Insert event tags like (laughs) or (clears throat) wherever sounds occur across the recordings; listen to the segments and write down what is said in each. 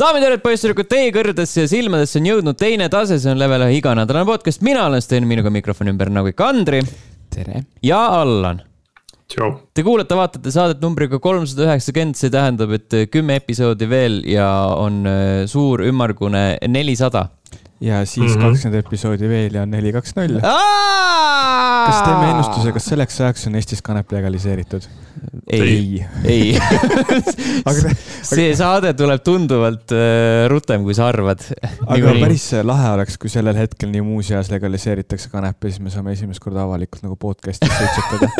daamid ja härrad, poisssüdrukud, teie kõrgedesse silmadesse on jõudnud teine tase, see on level ühe iganädalane podcast, mina olen Sten, minuga mikrofoni ümber nagu ikka Andri. tere! ja Allan. Te kuulate, vaatate saadet numbriga kolmsada üheksakümmend, see tähendab, et kümme episoodi veel ja on äh, suur ümmargune nelisada ja siis mhm. kakskümmend mm -hmm. episoodi veel ja on neli, kaks, null. kas teeme ennustuse, kas selleks ajaks on Eestis kanep legaliseeritud? Ei, ei (laughs) (laughs) see saade tuleb tunduvalt äh, rutem, kui sa arvad. aga päris lahe oleks, kui sellel hetkel nii muuseas legaliseeritakse kanep ja siis me saame esimest korda avalikult nagu podcast'is suitsetada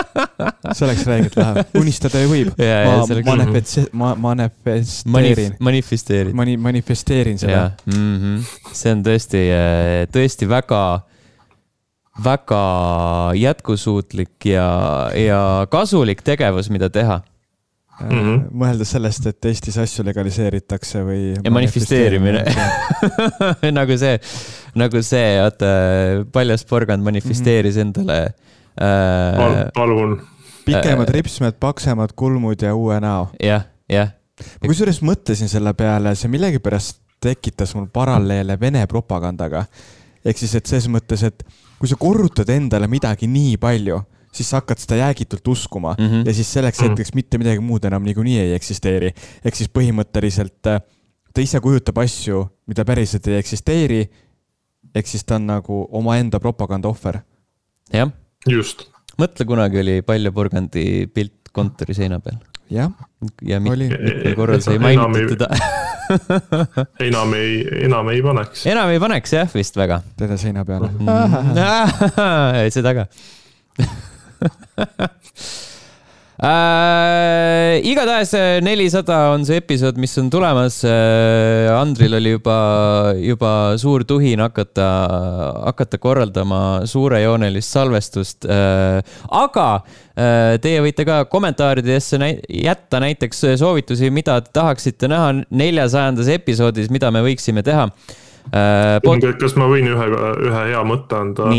(laughs) see oleks räigelt lahe, unistada ju võib. ma manifest-, ma manifesteerin Manif. manifesteerin. Mani-, manifesteerin seda. Mm -hmm. see on tõesti, äh, tõesti väga väga jätkusuutlik ja, ja kasulik tegevus, mida teha mm. -hmm. mõeldes sellest, et Eestis asju legaliseeritakse või. ja manifesteerimine (laughs) nagu see, nagu see, vaata, paljas porgand manifesteeris mm -hmm. endale äh, Pal. palun. pikemad äh, ripsmed, paksemad kulmud ja uue näo ja,. jah, jah. ma kusjuures mõtlesin selle peale, see millegipärast tekitas mul paralleele Vene propagandaga. ehk siis, et ses mõttes, et kui sa korrutad endale midagi nii palju, siis sa hakkad seda jäägitult uskuma mm -hmm. ja siis selleks mhm. hetkeks mitte midagi muud enam niikuinii ei eksisteeri. ehk siis põhimõtteliselt äh, ta ise kujutab asju, mida päriselt ei eksisteeri. ehk siis ta on nagu omaenda propaganda ohver. jah. just. mõtle, kunagi oli Palja Porgandi pilt kontori seina peal. Jah. ja mitmel korral sai mainitud teda (laughs) enam ei, enam ei paneks. enam ei paneks jah, vist väga. teda seina peale (laughs) seda ka (laughs) äh,. igatahes äh, nelisada on see episood, mis on tulemas äh,. Andril oli juba, juba suur tuhin hakata, hakata korraldama suurejoonelist salvestust äh,. aga äh, teie võite ka kommentaaridesse näi jätta näiteks soovitusi, mida te tahaksite näha neljasajandas episoodis, mida me võiksime teha äh,. kas ma võin ühe, ühe hea mõtte anda?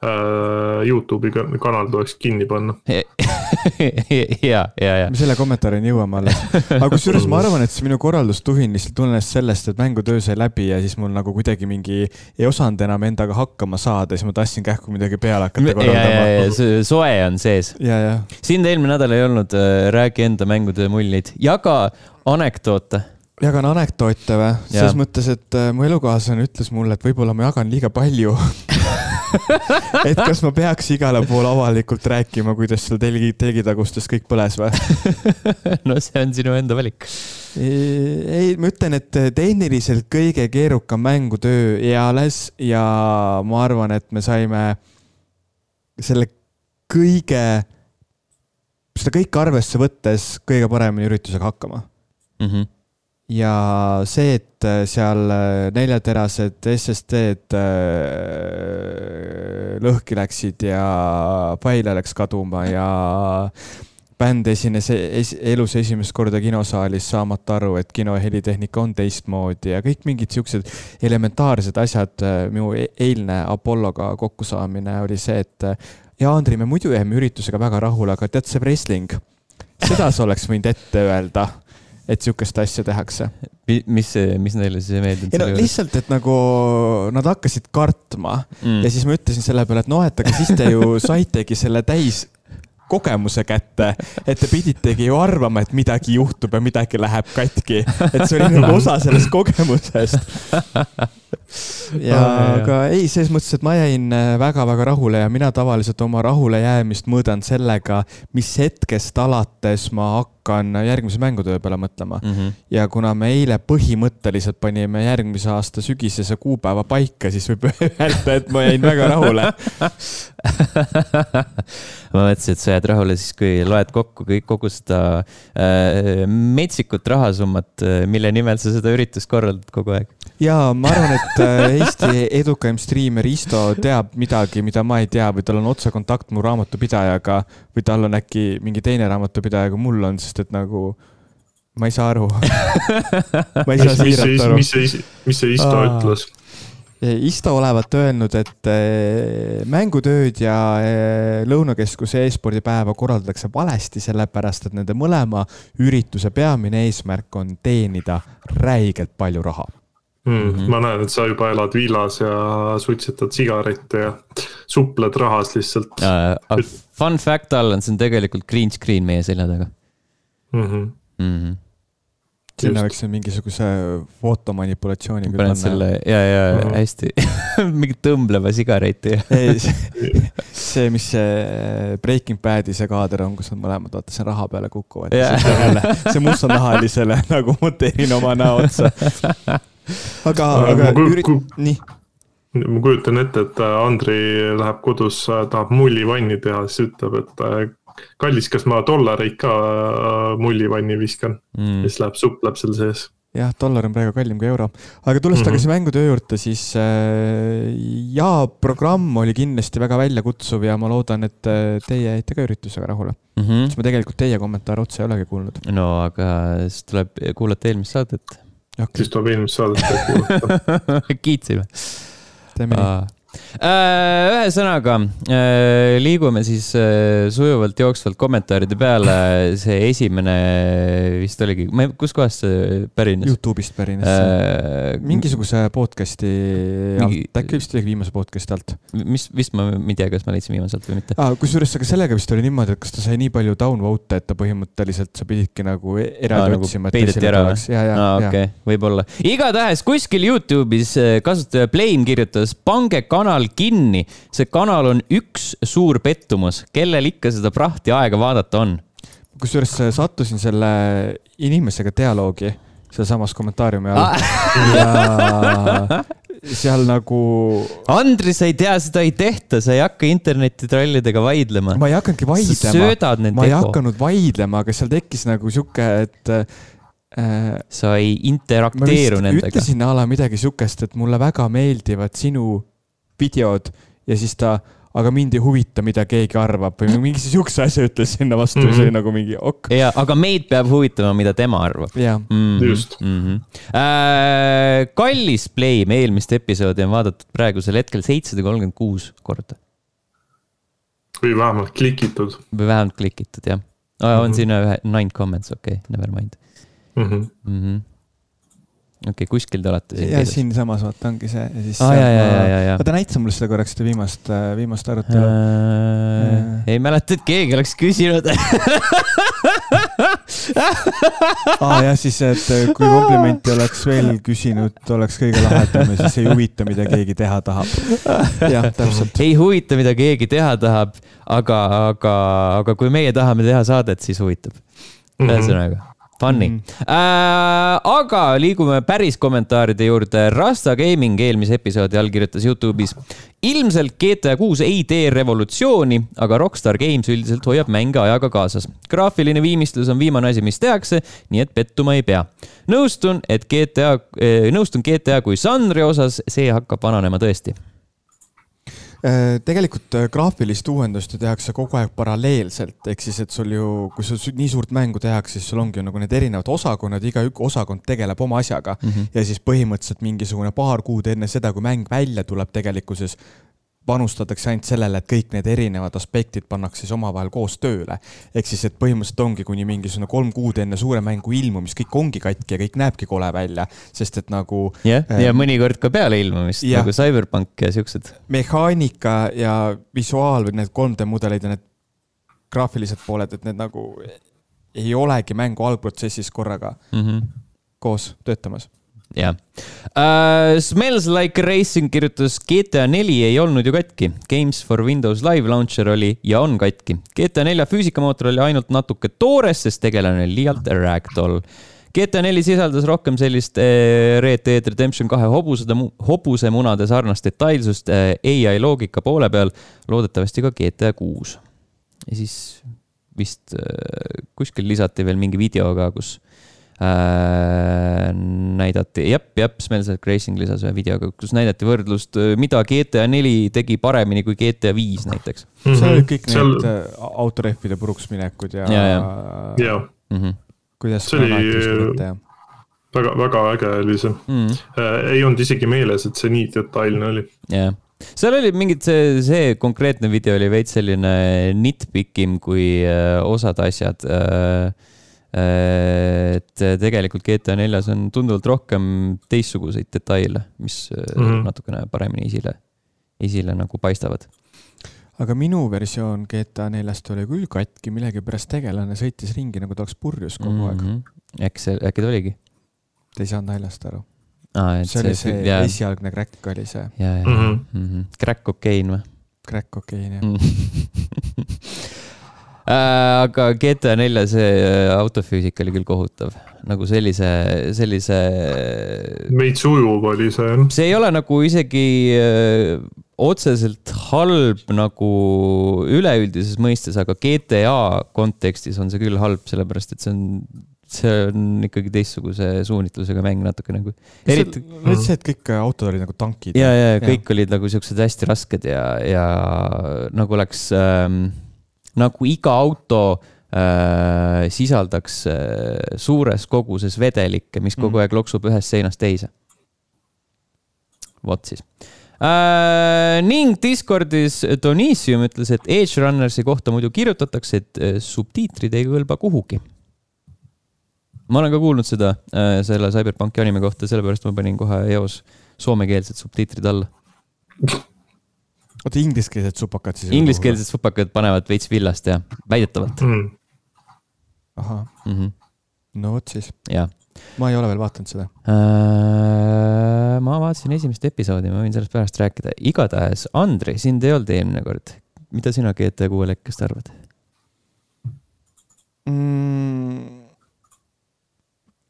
Äh, Youtube'i kanal tuleks kinni panna (laughs) (laughs) ja, ja, ja. me selle kommentaarini jõuame alles. aga kusjuures ma arvan, et see minu korraldustuhin lihtsalt tulenes sellest, et mängutöö sai läbi ja siis mul nagu kuidagi mingi ei osanud enam endaga hakkama saada, siis ma tahtsin kähku midagi peale hakata korraldama. soe on sees. sind eelmine nädal ei olnud, äh, räägi enda mängutöö muljeid, jaga anekdoote jagan anekdoote või? selles mõttes, et äh, mu elukaaslane ütles mulle, et võib-olla ma jagan liiga palju (laughs) (laughs) et kas ma peaks igale poole avalikult rääkima, kuidas seal telgi, telgitagustes kõik põles või (laughs) no see on sinu enda valik. ei, ma ütlen, et tehniliselt kõige keerukam mängutöö eales ja ma arvan, et me saime selle kõige, seda kõike arvesse võttes kõige paremini üritusega hakkama mm. -hmm ja see, et äh, seal äh, neljaterased SSD-d äh, lõhki läksid ja faile läks kaduma ja bänd esines es elus esimest korda kinosaalis, saamata aru, et kino helitehnika on teistmoodi ja kõik mingid siuksed elementaarsed asjad. minu e-, eilne Apolloga kokkusaamine oli see, et ja Andri, me muidu jääme üritusega väga rahule, aga tead, see wrestling, seda sa oleks võinud ette öelda et sihukest asja tehakse. mis, mis neile siis ei meeldinud? ei no lihtsalt, et nagu nad hakkasid kartma mm. ja siis ma ütlesin selle peale, et noh, et aga siis te ju (laughs) saitegi selle täis kogemuse kätte, et te piditegi ju arvama, et midagi juhtub ja midagi läheb katki. et see oli nagu (laughs) osa sellest kogemusest. ja aga ei, selles mõttes, et ma jäin väga-väga äh, rahule ja mina tavaliselt oma rahule jäämist mõõdan sellega, mis hetkest alates ma hakkan hakkan järgmise mängutöö peale mõtlema mm. -hmm. ja kuna me eile põhimõtteliselt panime järgmise aasta sügisese kuupäeva paika, siis võib (laughs) öelda, et ma jäin väga rahule (laughs) ma mõtlesin, et sa jääd rahule siis, kui loed kokku kõik, kogu seda äh, metsikut rahasummat, äh, mille nimel sa seda üritust korraldad kogu aeg. Ja ma arvan, et äh, Eesti edukaim striimer Isto teab midagi, mida ma ei tea või tal on otsekontakt mu raamatupidajaga või tal on äkki mingi teine raamatupidaja, kui mul on, sest et nagu ma ei saa aru (laughs) ma ei saa siiralt aru. mis see, mis see Isto Aa. ütles? Isto olevat öelnud, et eh, mängutööd ja eh, Lõunakeskuse e-spordipäeva korraldatakse valesti, sellepärast et nende mõlema ürituse peamine eesmärk on teenida räigelt palju raha mm,. Mm -hmm. ma näen, et sa juba elad villas ja suitsetad sigarette ja supled rahas lihtsalt uh,. Fun fact, Allan, see on tegelikult green screen meie selja taga mm. -hmm. Mm -hmm sinna võiks mingisuguse fotomanipulatsiooni panna. selle ja, ja uh -huh. hästi (laughs) mingi tõmbleva sigareti see, mis see Breaking Badi see kaader on, kus nad mõlemad vaata siin raha peale kukuvad yeah.. see mustnahalisele nagu monteerin oma näo otsa. (laughs) aga, aga ürit-, nii ma kujutan ette, et Andri läheb kodus, tahab mullivanni teha, siis ütleb, et kallis, kas ma dollareid ka äh, mullivanni viskan mm., siis läheb supp läheb seal sees jah, dollar on praegu kallim kui euro. aga tulles mm -hmm. tagasi mängutöö juurde, siis äh, jaa, programm oli kindlasti väga väljakutsuv ja ma loodan, et äh, teie jäite ka üritusega rahule mm. -hmm. sest ma tegelikult teie kommentaare otse ei olegi kuulnud. no aga siis tuleb kuulata eelmist saadet okay.. siis tuleb eelmist saadet kuulata. (laughs) Kiitsime. teeme nii ühesõnaga äh, liigume siis äh, sujuvalt jooksvalt kommentaaride peale. see esimene vist oligi, ma ei, kuskohast see pärines? Youtube'ist pärines äh,. mingisuguse podcast'i mingi... alt, äkki vist oligi viimase podcast'i alt. mis, vist ma, ma ei tea, kas ma leidsin viimaselt või mitte ah,. kusjuures, aga sellega vist oli niimoodi, et kas ta sai nii palju downvote'e, et ta põhimõtteliselt, sa pididki nagu eraldi ah, otsima nagu. peideti ära või? aa, okei, võib-olla. igatahes kuskil Youtube'is kasutaja Blame kirjutas, pange kanal kinni. see kanal on üks suur pettumus, kellel ikka seda prahti aega vaadata on? kusjuures sattusin selle inimesega dialoogi sealsamas kommentaariumi all ah. ja seal nagu. Andri, sa ei tea, seda ei tehta, sa ei hakka internetitrollidega vaidlema. ma ei hakanudki vaidlema. sa söödad nende ma ei hakanud vaidlema, aga seal tekkis nagu sihuke, et äh, sa ei interakteeru nendega. ütlesin a la midagi sihukest, et mulle väga meeldivad sinu videod ja siis ta, aga mind ei huvita, mida keegi arvab või mingi (laughs) sihukese asja ütles sinna vastu mm, -hmm. see oli nagu mingi ok. ja, aga meid peab huvitama, mida tema arvab. Mm -hmm. just mm. -hmm. Äh, kallis play, me eelmist episoodi on vaadatud praegusel hetkel seitsesada kolmkümmend kuus korda. või vähemalt klikitud. või vähemalt klikitud, jah. on mm -hmm. siin ühe nine comments, okei okay,, never mind mm. -hmm. Mm -hmm okei okay,, kuskil te olete siin. ja siinsamas vaata ongi see ja siis ah,. oota, näita mulle seda korraks, seda viimast, äh, viimast arutelu äh,. ei mäleta, et keegi oleks küsinud aa (laughs) ah, jah, siis, et äh, kui komplimenti oleks veel küsinud, oleks kõige lahedam ja siis ei huvita, mida keegi teha tahab. jah, täpselt. ei huvita, mida keegi teha tahab, aga, aga, aga kui meie tahame teha saadet, siis huvitab. Mhm. ühesõnaga mm -hmm Funny mm. -hmm. Äh, aga liigume päris kommentaaride juurde. Rasta Gaming eelmise episoodi all kirjutas Youtube'is. ilmselt GTA kuus ei tee revolutsiooni, aga Rockstar Games üldiselt hoiab mänge ajaga kaasas. graafiline viimistlus on viimane asi, mis tehakse, nii et pettuma ei pea. nõustun, et GTA, nõustun GTA kui žanri osas, see hakkab vananema tõesti tegelikult äh, graafilist uuendust ju tehakse kogu aeg paralleelselt, ehk siis, et sul ju, kui sul nii suurt mängu tehakse, siis sul ongi ju nagu need erinevad osakonnad, iga osakond tegeleb oma asjaga mm. -hmm. ja siis põhimõtteliselt mingisugune paar kuud enne seda, kui mäng välja tuleb, tegelikkuses panustatakse ainult sellele, et kõik need erinevad aspektid pannakse siis omavahel koos tööle. ehk siis, et põhimõtteliselt ongi kuni mingisugune kolm kuud enne suure mängu ilmumist, kõik ongi katki ja kõik näebki kole välja, sest et nagu. jah yeah, ähm,, ja mõnikord ka peale ilmumist ja, nagu Cyberpunk ja siuksed. mehaanika ja visuaal või need 3D mudelid ja need graafilised pooled, et need nagu ei olegi mängu algprotsessis korraga mm -hmm. koos töötamas jah uh,. Smells like racing kirjutas GTA neli ei olnud ju katki. Games for Windows Live Launcher oli ja on katki. GTA nelja füüsikamootor oli ainult natuke toores, sest tegelane oli liialt ragdoll. GTA neli sisaldas rohkem sellist äh, Red Dead Redemption kahe hobusede, hobusemunade sarnast detailsust äh, ai loogika poole peal, loodetavasti ka GTA kuus. ja siis vist äh, kuskil lisati veel mingi video ka, kus näidati, jep, jep, Smells Like Racing lisas ühe videoga, kus näidati võrdlust, äh, mida GTA neli tegi paremini kui GTA viis näiteks mm. -hmm. seal olid kõik Seal... need äh, autorehvide puruks minekud ja, ja, ja. ja. Mm -hmm. kuidas see oli väga, väga äge oli see mm.. ei olnud isegi meeles, et see nii detailne oli. jah seal oli mingid, see, see konkreetne video oli veits selline nitpick im kui osad asjad äh, et tegelikult GTA neljas on tunduvalt rohkem teistsuguseid detaile, mis mm -hmm. natukene paremini esile, esile nagu paistavad. aga minu versioon GTA neljast oli küll katki, millegipärast tegelane sõitis ringi nagu ta oleks purjus kogu mm -hmm. aeg. äkki see, äkki ta oligi? Te ei saanud naljast aru ah,? see oli see jah. esialgne crack oli see. ja, ja mm, -hmm. mm -hmm. crack kokain või? Crack kokain jah Äh, (laughs) aga GTA nelja see äh, autofüüsika oli küll kohutav, nagu sellise, sellise. veits ujuv oli see jah. see ei ole nagu isegi äh, otseselt halb nagu üleüldises mõistes, aga GTA kontekstis on see küll halb, sellepärast et see on see on ikkagi teistsuguse suunitlusega mäng natuke nagu. eriti. see, et kõik autod olid nagu tankid. ja, ja kõik ja. olid nagu siuksed hästi rasked ja, ja nagu oleks ähm, nagu iga auto äh, sisaldaks äh, suures koguses vedelikke, mis kogu mm. aeg loksub ühest seinast teise. vot siis äh,. ning Discordis Donissium ütles, et Edge Runnersi kohta muidu kirjutatakse, et äh, subtiitrid ei kõlba kuhugi. ma olen ka kuulnud seda äh, selle CyberPunki anime kohta, sellepärast ma panin kohe eos soomekeelsed subtiitrid alla (laughs) oota, ingliskeelsed supakad siis? Ingliskeelsed supakad panevad veits villast ja väidetavalt mm.. ahah mm. -hmm. no vot siis. jah. ma ei ole veel vaadanud seda äh,. ma vaatasin esimest episoodi, ma võin sellest pärast rääkida. igatahes, Andri, sind ei olnud eelmine kord. mida sina GT6 lekkest arvad mm.?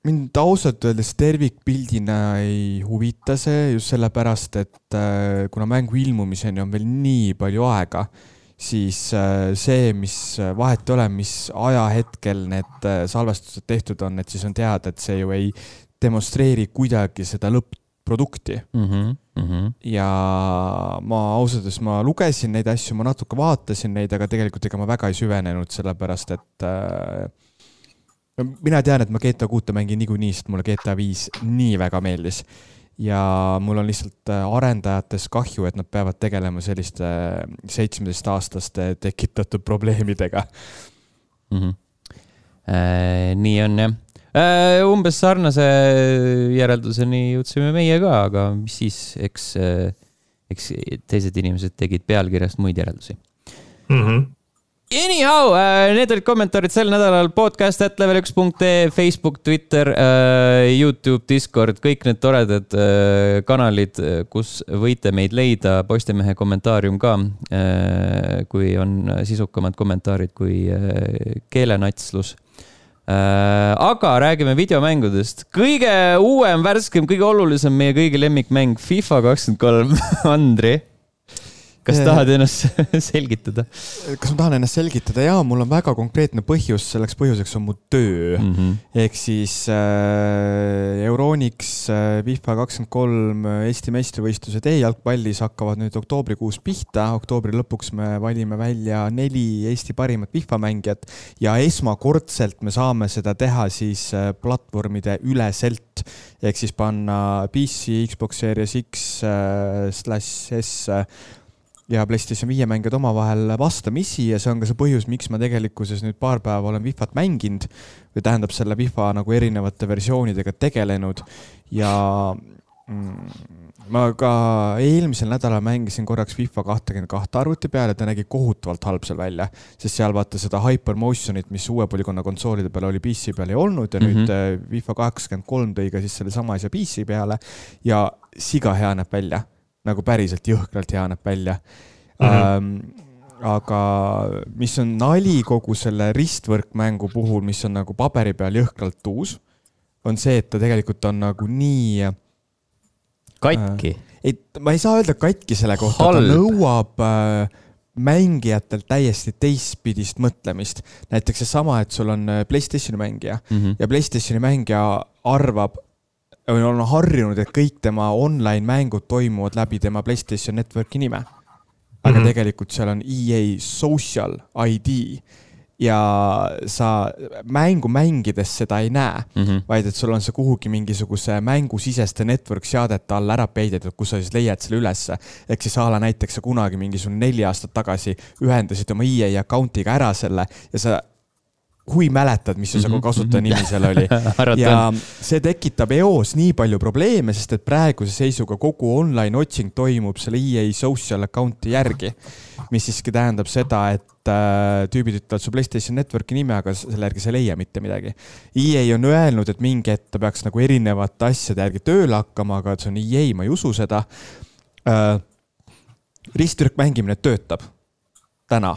Mind ausalt öeldes tervikpildina ei huvita see just sellepärast, et äh, kuna mängu ilmumiseni on veel nii palju aega, siis äh, see, mis vahet ei ole, mis ajahetkel need äh, salvestused tehtud on, et siis on teada, et see ju ei demonstreeri kuidagi seda lõpp-produkti mm. -hmm, mm -hmm. ja ma ausalt öeldes, ma lugesin neid asju, ma natuke vaatasin neid, aga tegelikult ega ma väga ei süvenenud, sellepärast et äh, mina tean, et ma GTA kuute mängin niikuinii, sest mulle GTA viis nii väga meeldis. ja mul on lihtsalt äh, arendajates kahju, et nad peavad tegelema selliste äh, seitsmeteistaastaste tekitatud probleemidega mm. -hmm. Äh, nii on jah äh,. umbes sarnase järelduseni jõudsime meie ka, aga mis siis, eks äh,, eks teised inimesed tegid pealkirjast muid järeldusi mm. -hmm Anyhow äh,, need olid kommentaarid sel nädalal podcast at level üks punkt ee, Facebook, Twitter äh,, Youtube, Discord, kõik need toredad äh, kanalid, kus võite meid leida. Postimehe kommentaarium ka kui on sisukamad kommentaarid kui keelenatslus aga räägime videomängudest. kõige uuem, värskem, kõige olulisem meie kõigi lemmikmäng FIFA kakskümmend kolm, (laughs) Andri kas tahad ennast (laughs) selgitada? kas ma tahan ennast selgitada? jaa, mul on väga konkreetne põhjus, selleks põhjuseks on mu töö mm. -hmm. ehk siis äh, Euronix äh, FIFA kakskümmend kolm äh, Eesti meistrivõistlused e-jalgpallis hakkavad nüüd oktoobrikuus pihta. oktoobri lõpuks me valime välja neli Eesti parimat FIFA mängijat ja esmakordselt me saame seda teha siis äh, platvormide üleselt ehk siis panna PC, Xbox Series X äh, slash S äh, ja PlayStation viie mängijad omavahel vastamisi ja see on ka see põhjus, miks ma tegelikkuses nüüd paar päeva olen Wifat mänginud või tähendab selle Wifa nagu erinevate versioonidega tegelenud ja mm, ma ka eelmisel nädalal mängisin korraks FIFA kahtekümmend kahte arvuti peal ja ta nägi kohutavalt halb seal välja, sest seal vaata seda Hypermotionit, mis uue polügoona konsoolide peal oli, PC peal ei olnud ja mm -hmm. nüüd äh, FIFA kakskümmend kolm tõi ka siis sellesama asja PC peale ja siga hea näeb välja nagu päriselt jõhkralt hea näeb välja mm. -hmm. Ähm, aga mis on nali kogu selle ristvõrkmängu puhul, mis on nagu paberi peal jõhkralt uus, on see, et ta tegelikult on nagu nii. katki äh,. ei, ma ei saa öelda katki selle kohta, ta nõuab äh, mängijatelt täiesti teistpidist mõtlemist. näiteks seesama, et sul on äh, Playstationi mängija mm -hmm. ja Playstationi mängija arvab, on harjunud, et kõik tema online mängud toimuvad läbi tema Playstation Networki nime. aga mm -hmm. tegelikult seal on EA Social ID ja sa mängu mängides seda ei näe mm. -hmm. vaid et sul on see kuhugi mingisuguse mängusiseste network seadete all ära peidetud, kus sa siis leiad selle ülesse. ehk siis a la näiteks sa kunagi mingisugune neli aastat tagasi ühendasid oma EA account'iga ära selle ja sa hui mäletad, mis su mm -hmm. kasutajanimi seal oli. (laughs) ja see tekitab eos nii palju probleeme, sest et praeguse seisuga kogu online otsing toimub selle EA social account'i järgi. mis siiski tähendab seda, et äh, tüübid ütlevad su Playstation Networki nime, aga selle järgi sa ei leia mitte midagi. EA on öelnud, et mingi hetk ta peaks nagu erinevate asjade järgi tööle hakkama, aga see on EA, ma ei usu seda äh,. risttürk mängimine töötab täna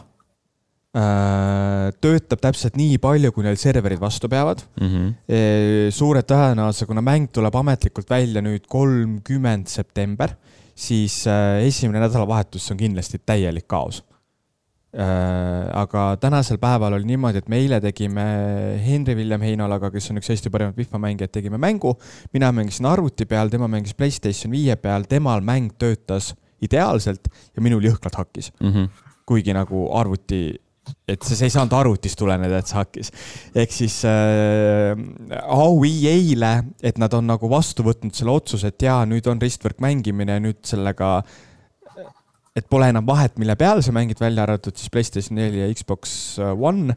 töötab täpselt nii palju, kui neil serverid vastu peavad mm. -hmm. suure tõenäosusega, kuna mäng tuleb ametlikult välja nüüd kolmkümmend september, siis äh, esimene nädalavahetus on kindlasti täielik kaos. aga tänasel päeval oli niimoodi, et me eile tegime Henri Villem Heinalaga, kes on üks Eesti parimaid FIFA mängijad, tegime mängu. mina mängisin arvuti peal, tema mängis Playstation viie peal, temal mäng töötas ideaalselt ja minul jõhkralt hakkis mm. -hmm. kuigi nagu arvuti et see, see ei saanud arvutist tuleneda, et see hakkis. ehk siis äh, au EA-le, et nad on nagu vastu võtnud selle otsuse, et jaa, nüüd on ristvõrk mängimine ja nüüd sellega, et pole enam vahet, mille peal sa mängid, välja arvatud siis Playstation neli ja Xbox One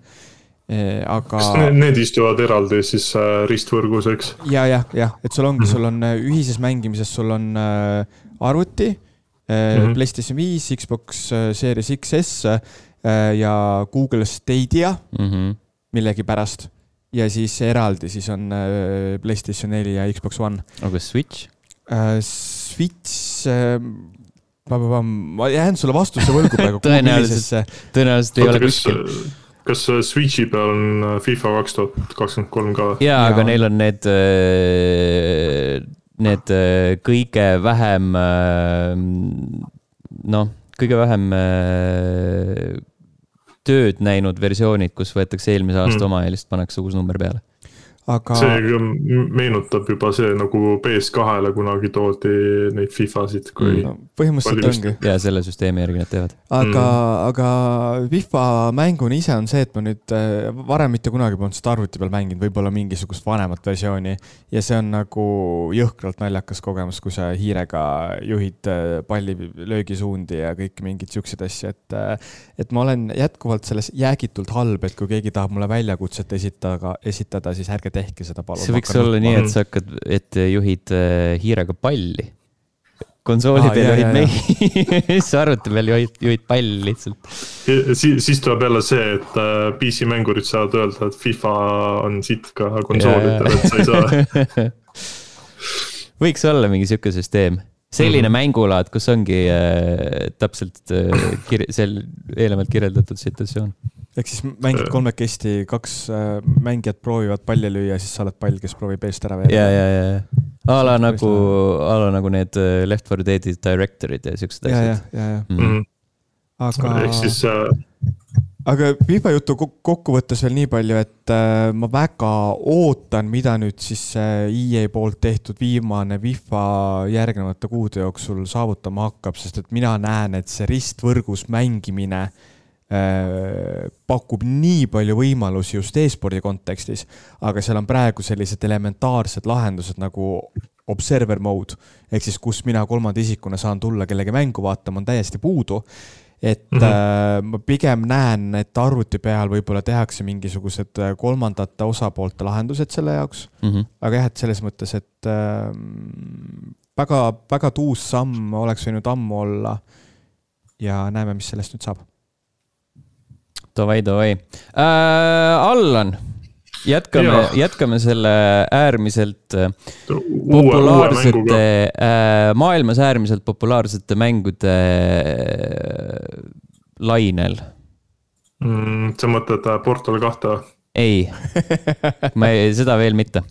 e,. aga. kas need, need istuvad eraldi siis äh, ristvõrgus, eks? ja, jah, jah, et sul ongi -hmm. sul on ühises mängimises, sul on äh, arvuti äh, mm, -hmm. Playstation viis, Xbox äh, Series XS ja Google Stadia mm -hmm. millegipärast. ja siis eraldi siis on Playstation neli ja Xbox One. aga Switch uh,? Switch ma jään sulle vastuse võlgu praegu tõenäoliselt, tõenäoliselt ei ole kuskil kas Switchi peal on FIFA kaks tuhat kakskümmend kolm ka? jaa, aga neil on need, need kõige vähem, noh, kõige vähem tööd näinud versioonid, kus võetakse eelmise aasta mm. oma ja lihtsalt pannakse uus number peale. Aga... see meenutab juba see nagu PS2-le kunagi toodi neid FIFA-sid, kui mm.. põhimõtteliselt ongi. ja selle süsteemi järgi nad teevad. aga mm., aga FIFA mänguna ise on see, et ma nüüd varem mitte kunagi polnud seda arvuti peal mänginud, võib-olla mingisugust vanemat versiooni. ja see on nagu jõhkralt naljakas kogemus, kui sa hiirega juhid palli löögisuundi ja kõiki mingeid siukseid asju, et. et ma olen jätkuvalt selles jäägitult halb, et kui keegi tahab mulle väljakutset esitada, esitada, siis ärge tehke seda palun. see võiks olla nii, et sa hakkad, et juhid hiirega palli. konsooli peal juhid mehi, siis arvuti peal juhid, juhid palli lihtsalt. siis, siis tuleb jälle see, et PC mängurid saavad öelda, et FIFA on sitt ka konsoolidel, et sa ei saa (laughs) võiks olla mingi sihuke süsteem selline mm -hmm. mängulaad, kus ongi äh, täpselt äh, kir-, seal eelnevalt kirjeldatud situatsioon. ehk siis mängid kolmekesti, kaks äh, mängijat proovivad palli lüüa, siis sa oled pall, kes proovib eest ära veereda. ja, ja, ja, ja a la nagu, a la nagu need Left 4 Dead'i director'id ja siuksed asjad. ja, ja, ja, ja mm. -hmm. aga. ehk siis äh, aga FIFA jutu kokkuvõttes veel nii palju, et äh, ma väga ootan, mida nüüd siis EA poolt tehtud viimane FIFA järgnevate kuude jooksul saavutama hakkab, sest et mina näen, et see ristvõrgus mängimine äh, pakub nii palju võimalusi just e-spordi kontekstis, aga seal on praegu sellised elementaarsed lahendused nagu observer mode. Ehk siis, kus mina kolmanda isikuna saan tulla kellegi mängu vaatama, on täiesti puudu et mm -hmm. äh, ma pigem näen, et arvuti peal võib-olla tehakse mingisugused kolmandate osapoolte lahendused selle jaoks mm. -hmm. aga jah, et selles mõttes, et äh, väga, väga tuus samm oleks võinud ammu olla. ja näeme, mis sellest nüüd saab. Davai, davai äh,. Allan jätkame, jätkame selle äärmiselt äh, populaarsete, äh, maailmas äärmiselt populaarsete mängude äh, lainel. Mm,. sa mõtled Portal kahte ei, ma ei, seda veel mitte.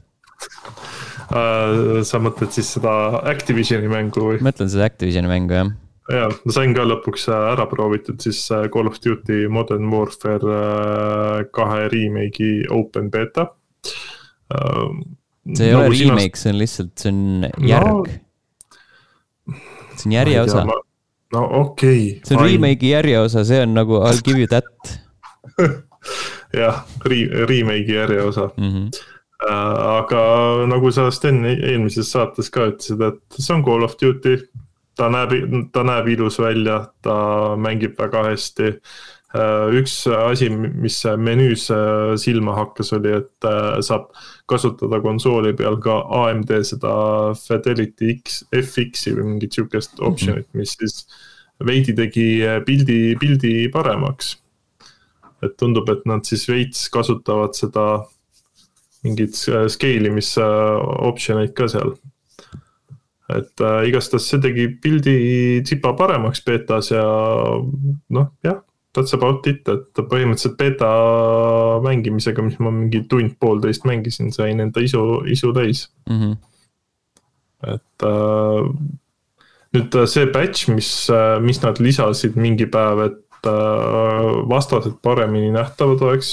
Sa mõtled siis seda Activisioni mängu või? mõtlen seda Activisioni mängu, jah ja, ma sain ka lõpuks ära proovitud siis Call of Duty Modern Warfare kahe remake'i open beta. see ei nagu ole remake, see on lihtsalt, see on järg no,. see on järjeosa. no okei okay,. see on remake'i järjeosa, see on nagu I will give you that (laughs) jah, remake'i järjeosa mm. -hmm. aga nagu sa Sten eelmises saates ka ütlesid, et see on Call of Duty. Ta näeb, ta näeb ilus välja, ta mängib väga hästi. Äh, üks asi, mis menüüs äh, silma hakkas, oli, et saab kasutada konsooli peal ka AMD seda Fidelity X, FX-i või mingit sihukest optsioonit, mis siis veidi tegi pildi, pildi paremaks. Et tundub, et nad siis veits kasutavad seda mingit scale imise option eid ka seal. Et äh, igastahes see tegi pildi tsipa paremaks betas ja noh, jah, that's about it, et põhimõtteliselt beta mängimisega, mis ma mingi tund-poolteist mängisin, sain enda isu, isu täis mm. -hmm. et äh, nüüd see batch, mis, äh, mis nad lisasid mingi päev, et Äh, vastased paremini nähtavad oleks,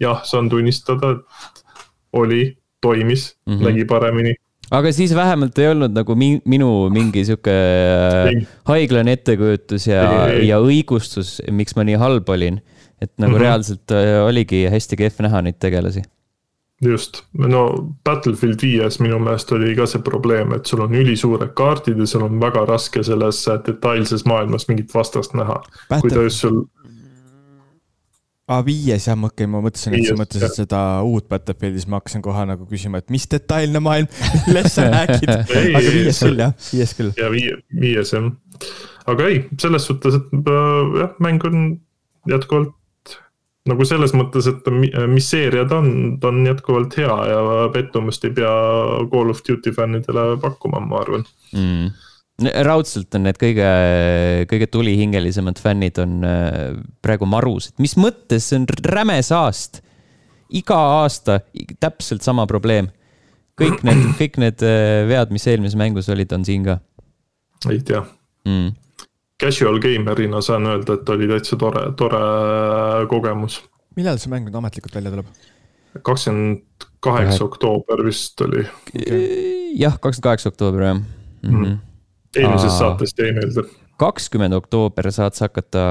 jah, saan tunnistada, et oli, toimis mm, -hmm. nägi paremini aga siis vähemalt ei olnud nagu mi minu mingi sihuke äh, haiglane ettekujutus ja, ja õigustus, miks ma nii halb olin. et nagu mm -hmm. reaalselt äh, oligi hästi kehv näha neid tegelasi just, no Battlefield viies minu meelest oli ka see probleem, et sul on ülisuured kaardid ja sul on väga raske selles detailses maailmas mingit vastast näha kui ta just sul. Aa, viies jah, okei okay,, ma mõtlesin, et sa mõtlesid seda uut Battlefieldis, ma hakkasin kohe nagu küsima, et mis detailne maailm, (laughs) millest sa räägid? (laughs) Aga viies küll jah, viies küll. ja viie, viies jah, aga ei, selles suhtes, et äh, jah, mäng on jätkuvalt nagu selles mõttes, et mis seeria ta on, ta on jätkuvalt hea ja pettumust ei pea Call of Duty fännidele pakkuma, ma arvan. Mm raudselt on need kõige, kõige tulihingelisemad fännid on äh, praegu marus, et mis mõttes, see on räme saast. iga aasta täpselt sama probleem. kõik need, (clears throat) kõik need äh, vead, mis eelmises mängus olid, on siin ka. ei tea mm casual gamer'ina saan öelda, et oli täitsa tore, tore kogemus. millal see mäng nüüd ametlikult välja tuleb? kakskümmend kaheksa oktoober vist oli okay.. jah, kakskümmend kaheksa oktoober jah mm -hmm.. Eelmisest saatest jäi meelde kakskümmend oktoober saad sa hakata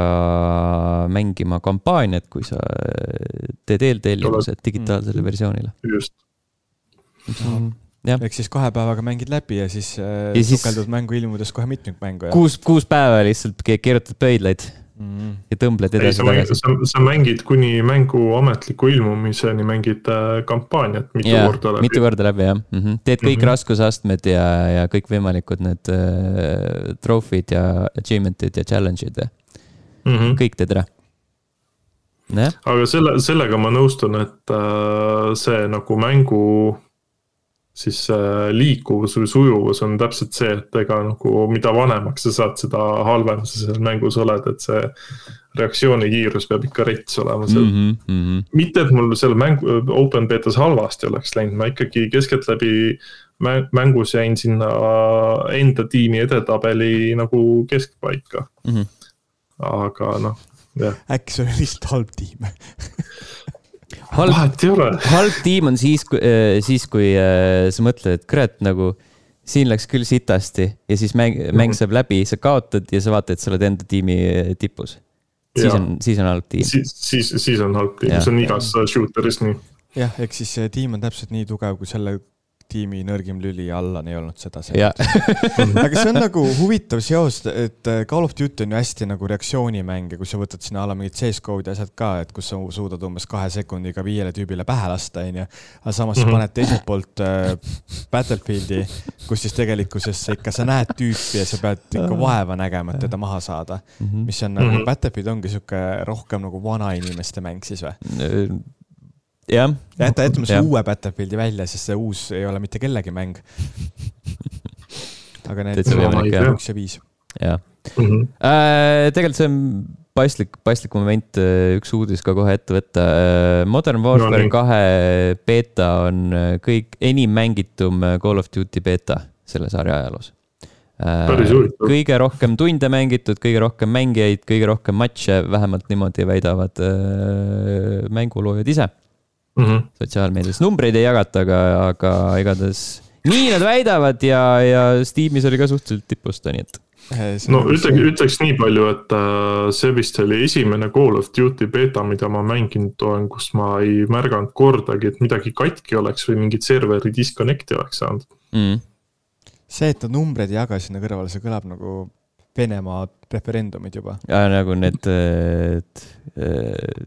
mängima kampaaniat, kui sa teed eeltellimuse digitaalsele mm. versioonile. just ehk siis kahe päevaga mängid läbi ja siis äh, ja sukeldud siis... mängu ilmudes kohe mitmikmängu ja. kuus, kuus päeva lihtsalt keerutad pöidlaid mm. ja tõmbled edasi-tagasi. Sa, sa mängid kuni mängu ametliku ilmumiseni, mängid äh, kampaaniat mitu ja, korda läbi. mitu korda läbi jah mm, -hmm. teed kõik mm -hmm. raskusastmed ja, ja kõikvõimalikud need äh, trofeed ja achievement'id ja challenge'id ja mm -hmm. kõik teed ära Nee. aga selle, sellega ma nõustun, et äh, see nagu mängu siis äh, liikuvus või sujuvus on täpselt see, et ega nagu mida vanemaks sa saad, seda halvem sa seal mängus oled, et see reaktsioonikiirus peab ikka rets olema seal mm. -hmm. mitte, et mul selle mängu, open betas halvasti oleks läinud, ma ikkagi keskeltläbi mängus jäin sinna enda tiimi edetabeli nagu keskpaika mm. -hmm. aga noh, jah. äkki see oli lihtsalt halb tiim (laughs) halb, halb tiim on siis, äh, siis kui äh, sa mõtled, et kurat, nagu siin läks küll sitasti ja siis mäng, mäng mhm. saab läbi, sa kaotad ja sa vaatad, et sa oled enda tiimi äh, tipus. siis on, siis on halb tiim. siis, siis, siis on halb tiim, see on igas shooter'is nii. jah, ehk siis see tiim on täpselt nii tugev, kui selle tiimi nõrgim lüli Allan ei olnud seda (laughs) aga see on nagu huvitav seos, et äh, Call of Duty on ju hästi nagu reaktsioonimäng ja kui sa võtad sinna alla mingid ja asjad ka, et kus sa suudad umbes kahe sekundiga viiele tüübile pähe lasta, onju. aga samas mm -hmm. paned teiselt poolt äh, Battlefieldi, kus siis tegelikkuses ikka sa näed tüüpi ja sa pead ikka vaeva nägema, et teda maha saada mm. -hmm. mis on nagu mm -hmm. Battlefield ongi sihuke rohkem nagu vanainimeste mäng siis või? Jah. jäta, jätame selle uue Battlefieldi välja, sest see uus ei ole mitte kellegi mäng (laughs) aga need üks ja viis. jah -hmm. äh,, tegelikult see on paslik, paslik moment, äh, üks uudis ka kohe ette võtta. Äh, Modern Warfare kahe no, beeta on kõik enim mängitum Call of Duty beeta selle sarja ajaloos. kõige rohkem tunde mängitud, kõige rohkem mängijaid, kõige rohkem matše, vähemalt niimoodi väidavad mänguloojad ise mm -hmm. sotsiaalmeedias, numbreid ei jagata, aga, aga igatahes nii nad väidavad ja, ja Steamis oli ka suhteliselt tipus ta, nii et no ütleks, ütleks nii palju, et äh, see vist oli esimene Call of Duty beeta, mida ma mänginud olen, kus ma ei märganud kordagi, et midagi katki oleks või mingit serveri disconnect'i oleks saanud mm.. see, et nad numbreid ei jaga sinna kõrvale, see kõlab nagu Venemaa referendumid juba. ja nagu need, et, et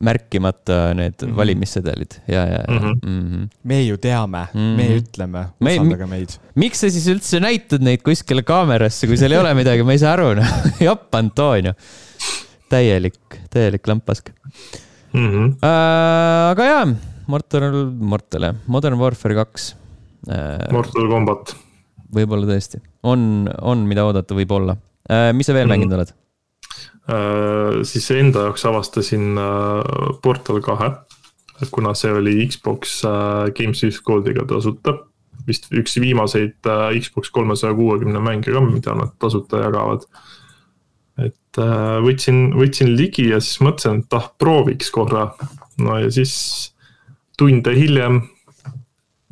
märkimata need mm -hmm. valimissedelid ja, ja, ja mm. -hmm. Mm -hmm. me ju teame mm, -hmm. me ütleme, usaldage meid. miks sa siis üldse näitad neid kuskile kaamerasse, kui seal ei ole midagi, ma ei saa aru, noh. (laughs) jopp, Antonio. täielik, täielik lampask mm. -hmm. Äh, aga jaa, Mortal, Mortal, Modern Warfare kaks äh,. Mortal Combat. võib-olla tõesti, on, on, mida oodata, võib-olla äh,. mis sa veel mm -hmm. mänginud oled? Äh, siis enda jaoks avastasin äh, Portal kahe, kuna see oli Xbox äh, Games with Goldiga tasuta. vist üks viimaseid Xbox kolmesaja kuuekümne mänge ka, mida nad tasuta jagavad. et võtsin, võtsin ligi ja siis mõtlesin, et ah, prooviks korra. no ja siis tunde hiljem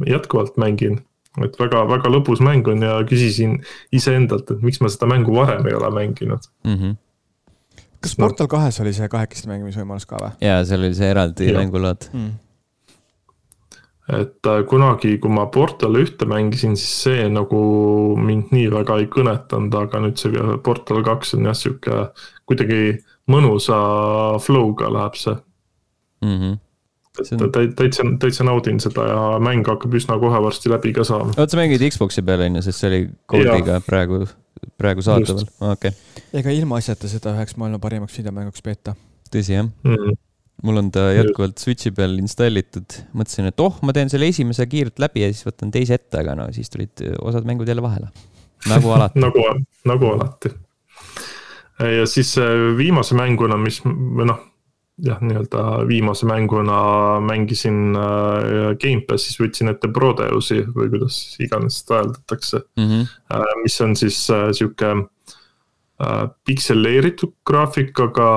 jätkuvalt mängin et väga, väga lõbus mäng on ja küsisin iseendalt, et miks ma seda mängu varem ei ole mänginud mm. -hmm kas Portal kahes oli see kahekesti mängimisvõimalus ka või? jaa, seal oli see eraldi mängulaad mm. et äh, kunagi, kui ma Portal ühte mängisin, siis see nagu mind nii väga ei kõnetanud, aga nüüd see Portal kaks on jah, sihuke kuidagi mõnusa flow'ga läheb see mm. -hmm et on... täitsa, täitsa naudin seda ja mäng hakkab üsna kohe varsti läbi ka saama. oota, sa mängid Xbox'i peal on ju, sest see oli Goldiga praegu praegu saadaval, okei okay.. ega ilmaasjata seda üheks maailma parimaks videomänguks peeta. tõsi, jah mm. -hmm mul on ta jätkuvalt Switch'i peal installitud, mõtlesin, et oh, ma teen selle esimese kiirelt läbi ja siis võtan teise ette, aga no siis tulid osad mängud jälle vahele. nagu (laughs) alati nagu, nagu alati. ja siis viimase mänguna, mis või noh jah, nii-öelda viimase mänguna mängisin äh, Gamepassis, võtsin ette Prodeusi või kuidas iganes seda hääldatakse mm. -hmm. Mis on siis äh, sihuke pikseleeritud graafikaga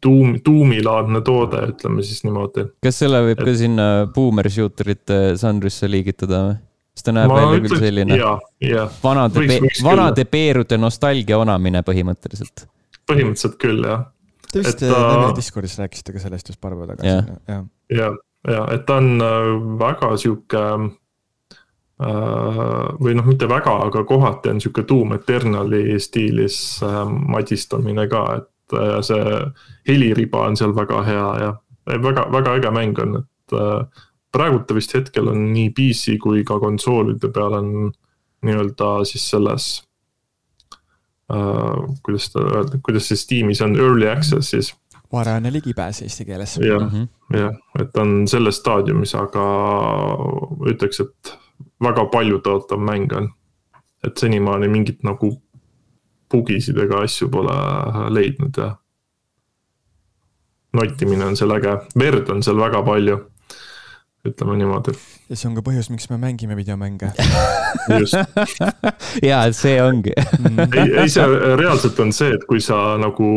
tuum, tuumilaadne toode, ütleme siis niimoodi. kas selle võib Et... ka sinna boomer shooter'ite žanrisse liigitada või? sest ta näeb Ma välja küll selline ja, ja. vanade, vanade peerude nostalgia onamine põhimõtteliselt. põhimõtteliselt küll, jah Te vist Neveli Discordis rääkisite ka sellest just paar päeva tagasi jah. ja, ja et ta on äh, väga sihuke äh, või noh, mitte väga, aga kohati on sihuke Doom Eternali stiilis äh, madistamine ka, et see heliriba on seal väga hea ja väga, väga äge mäng on, et praegu ta vist hetkel on nii PC kui ka konsoolide peal on nii-öelda siis selles uh,, kuidas seda öelda, kuidas see Steamis on, early access'is. varajane ligipääs eesti keeles. jah -hmm., jah, et on selles staadiumis, aga ütleks, et väga paljutõotav mäng on. et senimaani mingit nagu bugisid ega asju pole leidnud ja nottimine on seal äge, verd on seal väga palju ütleme niimoodi. ja see on ka põhjus, miks me mängime videomänge (laughs) just. ja see ongi (laughs) ei, ei see reaalselt on see, et kui sa nagu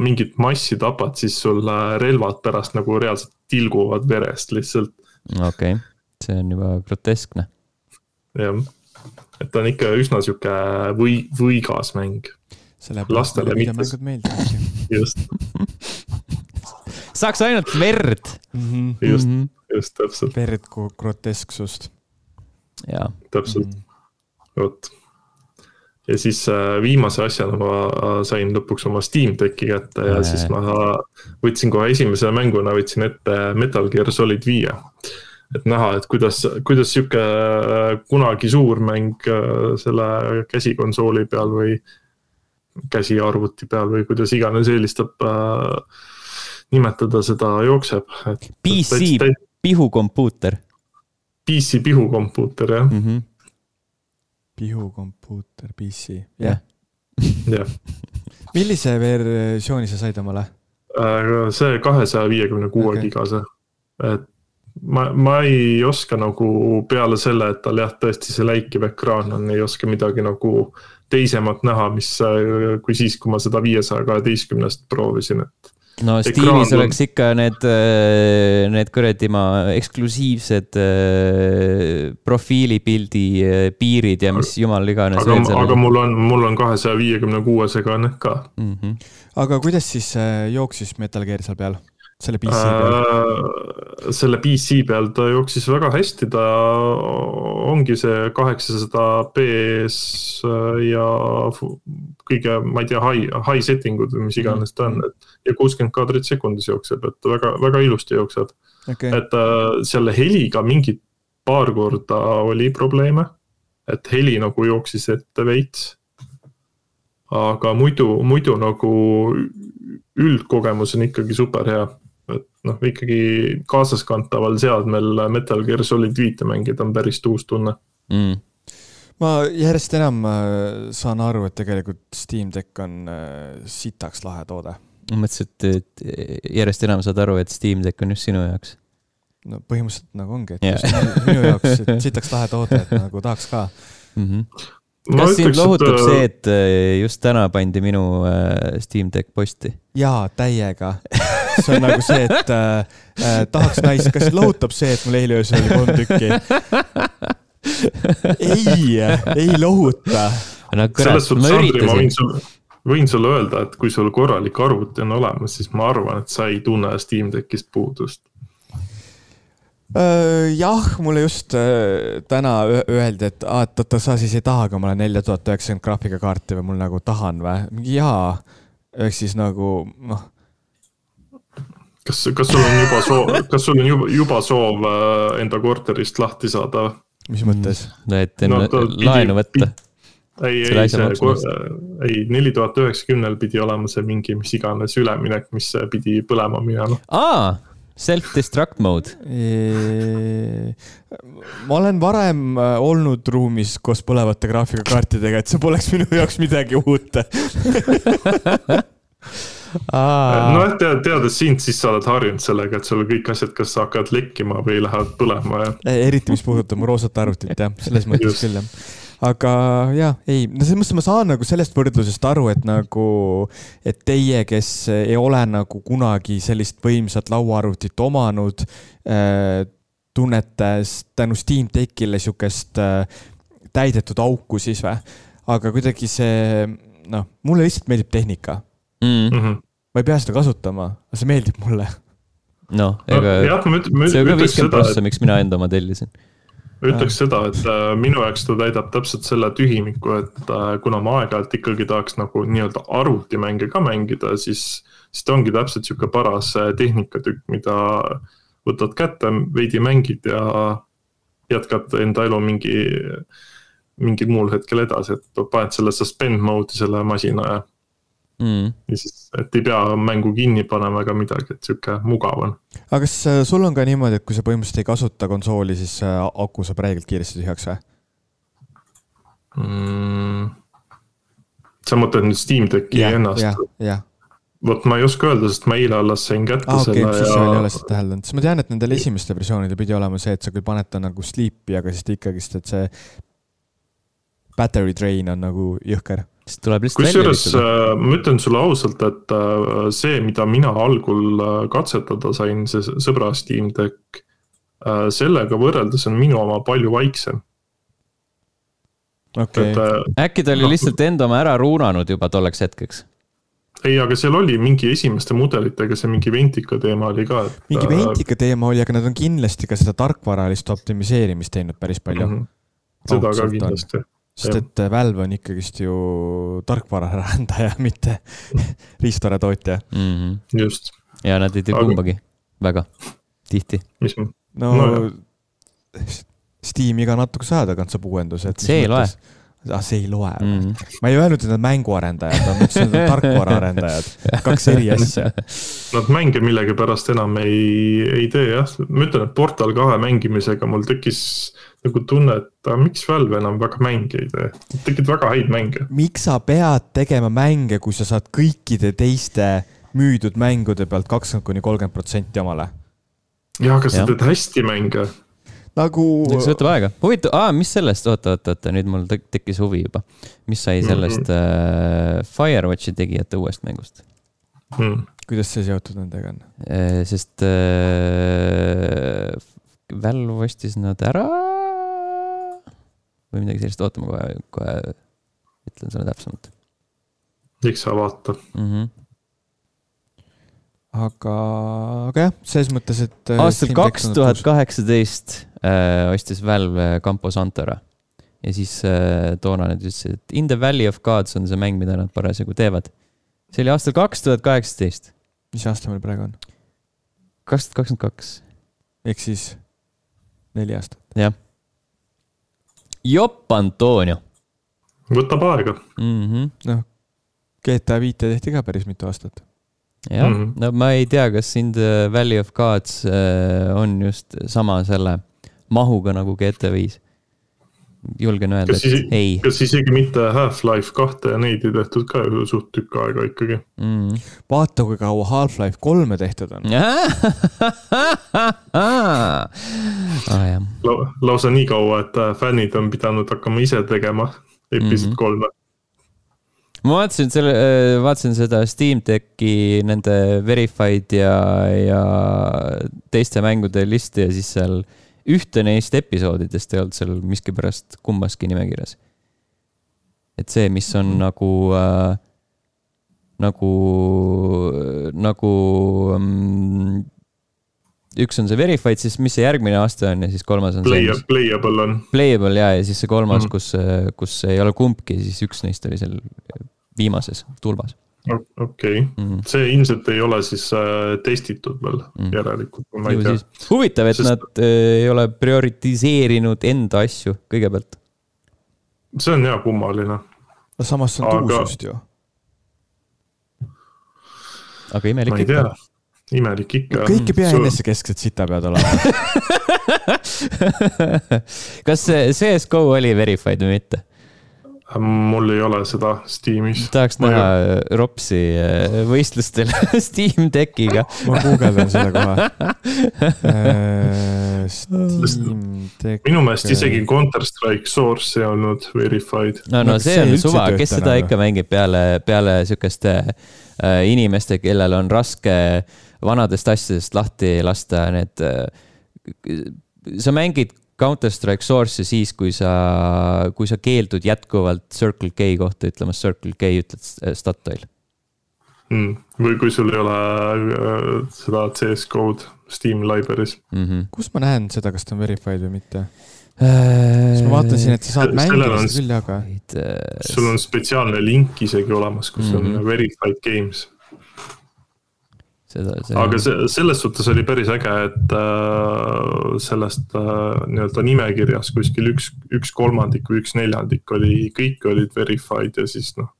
mingit massi tapad, siis sul relvad pärast nagu reaalselt tilguvad verest lihtsalt. okei okay., see on juba groteskne. jah, et ta on ikka üsna sihuke või, võigas mäng. videomängud meeldivadki. just saaks ainult verd mm. -hmm. just mm, -hmm. Just täpselt. verd kui grotesksust. jaa. täpselt mm, vot. ja siis äh, viimase asjana ma äh, sain lõpuks oma Steam Decki kätte ja Eee. siis ma võtsin kohe esimese mänguna võtsin ette Metal Gear Solid viie et näha, et kuidas, kuidas sihuke äh, kunagi suur mäng selle käsikonsooli peal või käsiarvuti peal või kuidas iganes eelistab äh, nimetada seda jookseb. PC pihukompuuter. PC pihukompuuter, jah mm. -hmm. pihukompuuter, PC, jah. jah. (laughs) millise versiooni sa said omale? Äh, see kahesaja viiekümne kuue gigase, et ma, ma ei oska nagu peale selle, et tal jah, tõesti see läikiv ekraan on, ei oska midagi nagu teisemat näha, mis, kui siis, kui ma seda viiesaja kaheteistkümnest proovisin, et no Steamis on... oleks ikka need, äh, need kuradi ma eksklusiivsed äh, profiilipildi äh, piirid ja mis jumal iganes. aga, aga mul on, mul on kahesaja viiekümne kuuesega need ka mm. -hmm. aga kuidas siis jooksis Metal Gear seal peal? Selle PC peal äh,? selle PC peal ta jooksis väga hästi, ta ongi see kaheksasada B-s ja kõige, ma ei tea, high, high setting ud või mis iganes ta on, et. ja kuuskümmend kaadrit sekundis jookseb, et väga, väga ilusti jookseb okay.. et äh, selle heliga mingi paar korda oli probleeme, et heli nagu jooksis ette veits aga muidu, muidu nagu üldkogemus on ikkagi super hea et noh, ikkagi kaasaskantaval seadmel Metal Gear Solid viite mängida on päris uus tunne mm. ma järjest enam äh, saan aru, et tegelikult Steam Deck on äh, sitaks lahe toode. ma mõtlesin, et, et järjest enam saad aru, et Steam Deck on just sinu jaoks. no põhimõtteliselt nagu ongi, et yeah. just minu jaoks, et sitaks lahe toode, et nagu tahaks ka mm. -hmm kas sind lohutab et... see, et äh, just täna pandi minu Steam Deck posti? jaa, täiega (laughs) see on nagu see, et äh, äh, tahaks naist, kas lohutab see, et mul eile öösel oli kolm tükki? ei, ei lohuta. no kurat, ma üritasin võin sulle öelda, et kui sul korralik arvuti on olemas, siis ma arvan, et sa ei tunne Steam Deckist puudust. Äh, jah, mulle just äh, täna öeldi, et aa, et oota, sa siis ei taha, aga ma olen nelja tuhat üheksakümmend graafikakaarti või mul nagu tahan või? mingi jaa, ehk siis nagu noh kas, kas sul on juba soov, (laughs) kas sul on juba, juba soov äh, enda korterist lahti saada? mis mõttes? no et enne no, laenu võtta. ei, ei, see, ei neli tuhat üheksakümnel pidi olema see mingi mis iganes üleminek, mis pidi põlema minema. aa, self-destruct mode. ma olen varem äh, olnud ruumis koos põlevate graafikakaartidega, et see poleks minu jaoks midagi uut (laughs) nojah, tead, teades sind, siis sa oled harjunud sellega, et sul kõik asjad kas hakkavad lekkima või lähevad põlema ja. eriti, mis puudutab mu roosat arvutit jah, selles mõttes küll jah aga jah, ei, no selles mõttes ma saan nagu sellest võrdlusest aru, et nagu, et teie, kes ei ole nagu kunagi sellist võimsat lauaarvutit omanud äh,, tunnete tänu Steam Deckile sihukest äh, täidetud auku siis või? aga kuidagi see, noh, mulle lihtsalt meeldib tehnika mm. -hmm. ma ei pea seda kasutama, aga see meeldib mulle. noh, ega no, see on ka viiskümmend prossa, miks mina enda oma tellisin ütleks seda, et äh, minu jaoks ta täidab täpselt selle tühimiku, et äh, kuna ma aeg-ajalt ikkagi tahaks nagu nii-öelda arvutimänge ka mängida, siis, siis ta ongi täpselt sihuke paras äh, tehnikatükk, mida võtad kätte, veidi mängid ja jätkad enda elu mingi, mingil muul hetkel edasi, et paned selle suspend mode'i selle masina ja mm.. ja siis, et ei pea mängu kinni panema ega midagi, et sihuke mugav on. aga kas äh, sul on ka niimoodi, et kui sa põhimõtteliselt ei kasuta konsooli, siis äh, aku saab räigelt kiiresti tühjaks või mm.? sa mõtled nüüd Steam Decki ja, ennast? jah vot ma ei oska öelda, sest ma eile alles sain kätte ah, okay, selle ja. siis sa ei ole seda täheldanud, sest ma tean, et nendel esimestel versioonidel pidi olema see, et sa küll paned ta nagu sleep'i, aga siis ta ikkagist, et see battery drain on nagu jõhker siis tuleb lihtsalt kusjuures äh, ma ütlen sulle ausalt, et äh, see, mida mina algul äh, katsetada sain, see sõbra Steam Deck, sellega võrreldes on minu oma palju vaiksem. okei okay., äkki ta oli no, lihtsalt enda oma ära ruunanud juba tolleks hetkeks? ei, aga seal oli mingi esimeste mudelitega see mingi Ventica teema oli ka, et. mingi Ventica teema oli, aga nad on kindlasti ka seda tarkvaralist optimiseerimist teinud päris palju mm. -hmm. seda ka kindlasti sest et äh, Valve on ikkagist ju tarkvaraarendaja, mitte (laughs) riistaratootja mm. -hmm. just. ja nad ei tee Aga... kumbagi väga tihti. no, no Steam iga natukese aja tagant saab uuenduse. see ei loe ah, see ei loe mm. -hmm. ma ei öelnud, et nad mänguarendajad on, ma ütlesin, et nad tarkvaraarendajad, (laughs) kaks eri asja. Nad mänge millegipärast enam ei, ei tee jah, ma ütlen, et Portal kahe mängimisega mul tekkis nagu tunne, et miks Valve enam väga mänge ei tee, tegid väga häid mänge. miks sa pead tegema mänge, kui sa saad kõikide teiste müüdud mängude pealt kakskümmend kuni kolmkümmend protsenti omale? jaa, aga sa teed hästi mänge. Nagu. see võtab aega, huvitav, aa, mis sellest, oota, oota, oota, nüüd mul tekkis huvi juba. mis sai sellest mm -hmm. äh, Firewatchi tegijate uuest mängust hmm.? kuidas see seotud nendega on? sest äh, Valve ostis nad ära või midagi sellist, oota, ma kohe, kohe ütlen sulle täpsemalt. eks sa vaata mm. -hmm aga, aga jah, selles mõttes, et. aastal kaks tuhat kaheksateist ostis Valve Campo Santora ja siis äh, toona nad ütlesid, et In the Valley of Gods on see mäng, mida nad parasjagu teevad. see oli aastal kaks tuhat kaheksateist. mis aasta meil praegu on? kaks tuhat kakskümmend kaks. ehk siis neli aastat. jah. Jopp Antonio. võtab aega mm -hmm.. noh, GTA viite tehti ka päris mitu aastat. jah mm, -hmm. no ma ei tea, kas In the Valley of Gods äh, on just sama selle mahuga nagu GTA viis julgen öelda, et isi, ei. kas isegi mitte Half-Life kahte ja neid ei tehtud ka ju suht tükk aega ikkagi mm.? vaata, kui kaua Half-Life kolme tehtud on (laughs) ah, La. lausa nii kaua, et äh, fännid on pidanud hakkama ise tegema episood mm -hmm. kolme ma vaatasin selle, äh, vaatasin seda Steam Decki nende verified ja, ja teiste mängude listi ja siis seal äh, ühte neist episoodidest ei olnud seal miskipärast kummaski nimekirjas. et see, mis on mm. nagu äh,, nagu, nagu um, üks on see verified, siis mis see järgmine aste on ja siis kolmas on Play, see. Playable on. Playable ja, ja siis see kolmas mm, -hmm. kus, kus ei ole kumbki, siis üks neist oli seal viimases tulbas okei okay. mm, -hmm. see ilmselt ei ole siis äh, testitud veel mm, -hmm. järelikult. huvitav, et Sest... nad äh, ei ole prioritiseerinud enda asju kõigepealt. see on jah kummaline. no samas see on Aga... tuus just ju. aga imelik ikka. imelik ikka. kõik ei pea Sul... enesekesksed sita pead olema (laughs) kas see CS GO oli verified või mitte? Mul ei ole seda Steamis. tahaks näha ei... Ropsi äh, võistlustel (laughs) Steam Deckiga. ma guugeldan seda kohe (laughs) äh, Steam Deck. minu meelest isegi Counter Strike Source ei olnud verified. no, no see on suva, kes seda ikka mängib peale, peale sihukeste inimeste, kellel on raske vanadest asjadest lahti lasta need sa mängid Counter-Strike Source'i siis, kui sa, kui sa keeldud jätkuvalt Circle K kohta ütlemas Circle K, ütled Statoil mm.. või kui sul ei ole äh, seda CS Code Steam library's mm. -hmm. kus ma näen seda, kas ta on verified või mitte äh,? ma vaatan siin, et sa saad mängida seda küll, aga. Äh, sul on spetsiaalne link isegi olemas, kus mm -hmm. on verified games seda see.... aga see, selles suhtes oli päris äge, et äh, sellest äh, nii-öelda nimekirjas kuskil üks, üks kolmandik või üks neljandik oli, kõik olid verified ja siis noh.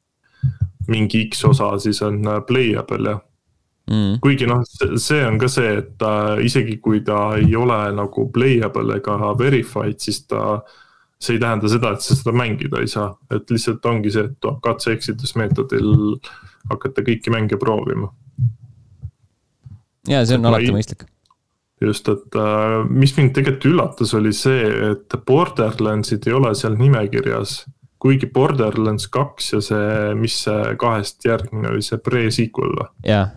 mingi X osa siis on äh, playable ja mm.. kuigi noh, see on ka see, et äh, isegi kui ta ei ole nagu playable ega verified, siis ta see ei tähenda seda, et sa seda mängida ei saa, et lihtsalt ongi see, et katse-eksitusmeetodil hakata kõiki mänge proovima ja see on alati mõistlik. just, et äh, mis mind tegelikult üllatas, oli see, et Borderlandsid ei ole seal nimekirjas. kuigi Borderlands kaks ja see, mis see kahest järgmine oli, see pre-sequel või? jah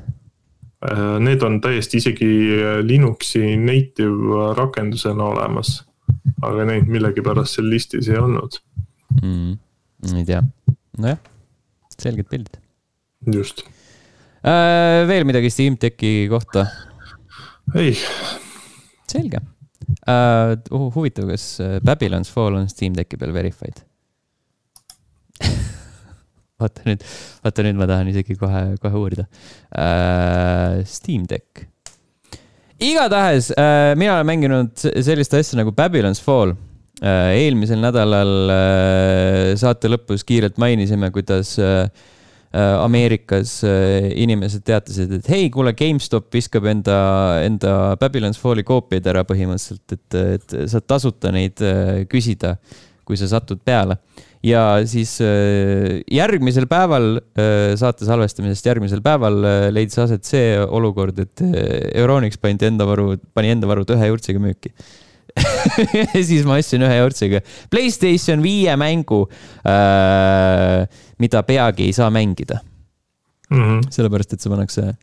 äh, Need on täiesti isegi Linuxi native rakendusena olemas. aga neid millegipärast seal listis ei olnud mm,. ei tea, nojah, selged pildid. just. Veel midagi Steam Decki kohta? ei. selge äh,. huvitav, kas äh, Babylon's Fall on Steam Decki peal verified (laughs) vaata nüüd, vaata nüüd ma tahan isegi kohe, kohe uurida äh,. Steam Deck. igatahes äh, mina olen mänginud sellist asja nagu Babylon's Fall äh,. eelmisel nädalal äh, saate lõpus kiirelt mainisime, kuidas äh, Äh, Ameerikas äh, inimesed teatasid, et hei, kuule, GameStop viskab enda, enda Babylon's Falli koopiaid ära põhimõtteliselt, et, et saad tasuta neid äh, küsida, kui sa satud peale. ja siis järgmisel päeval, saate salvestamisest järgmisel päeval leidis aset see olukord, et Euronix pandi enda varu, pani enda varud ühe jurtsiga müüki (laughs) siis ma ostsin ühe jortsiga Playstation viie mängu äh,, mida peagi ei saa mängida mm. -hmm. sellepärast, et see pannakse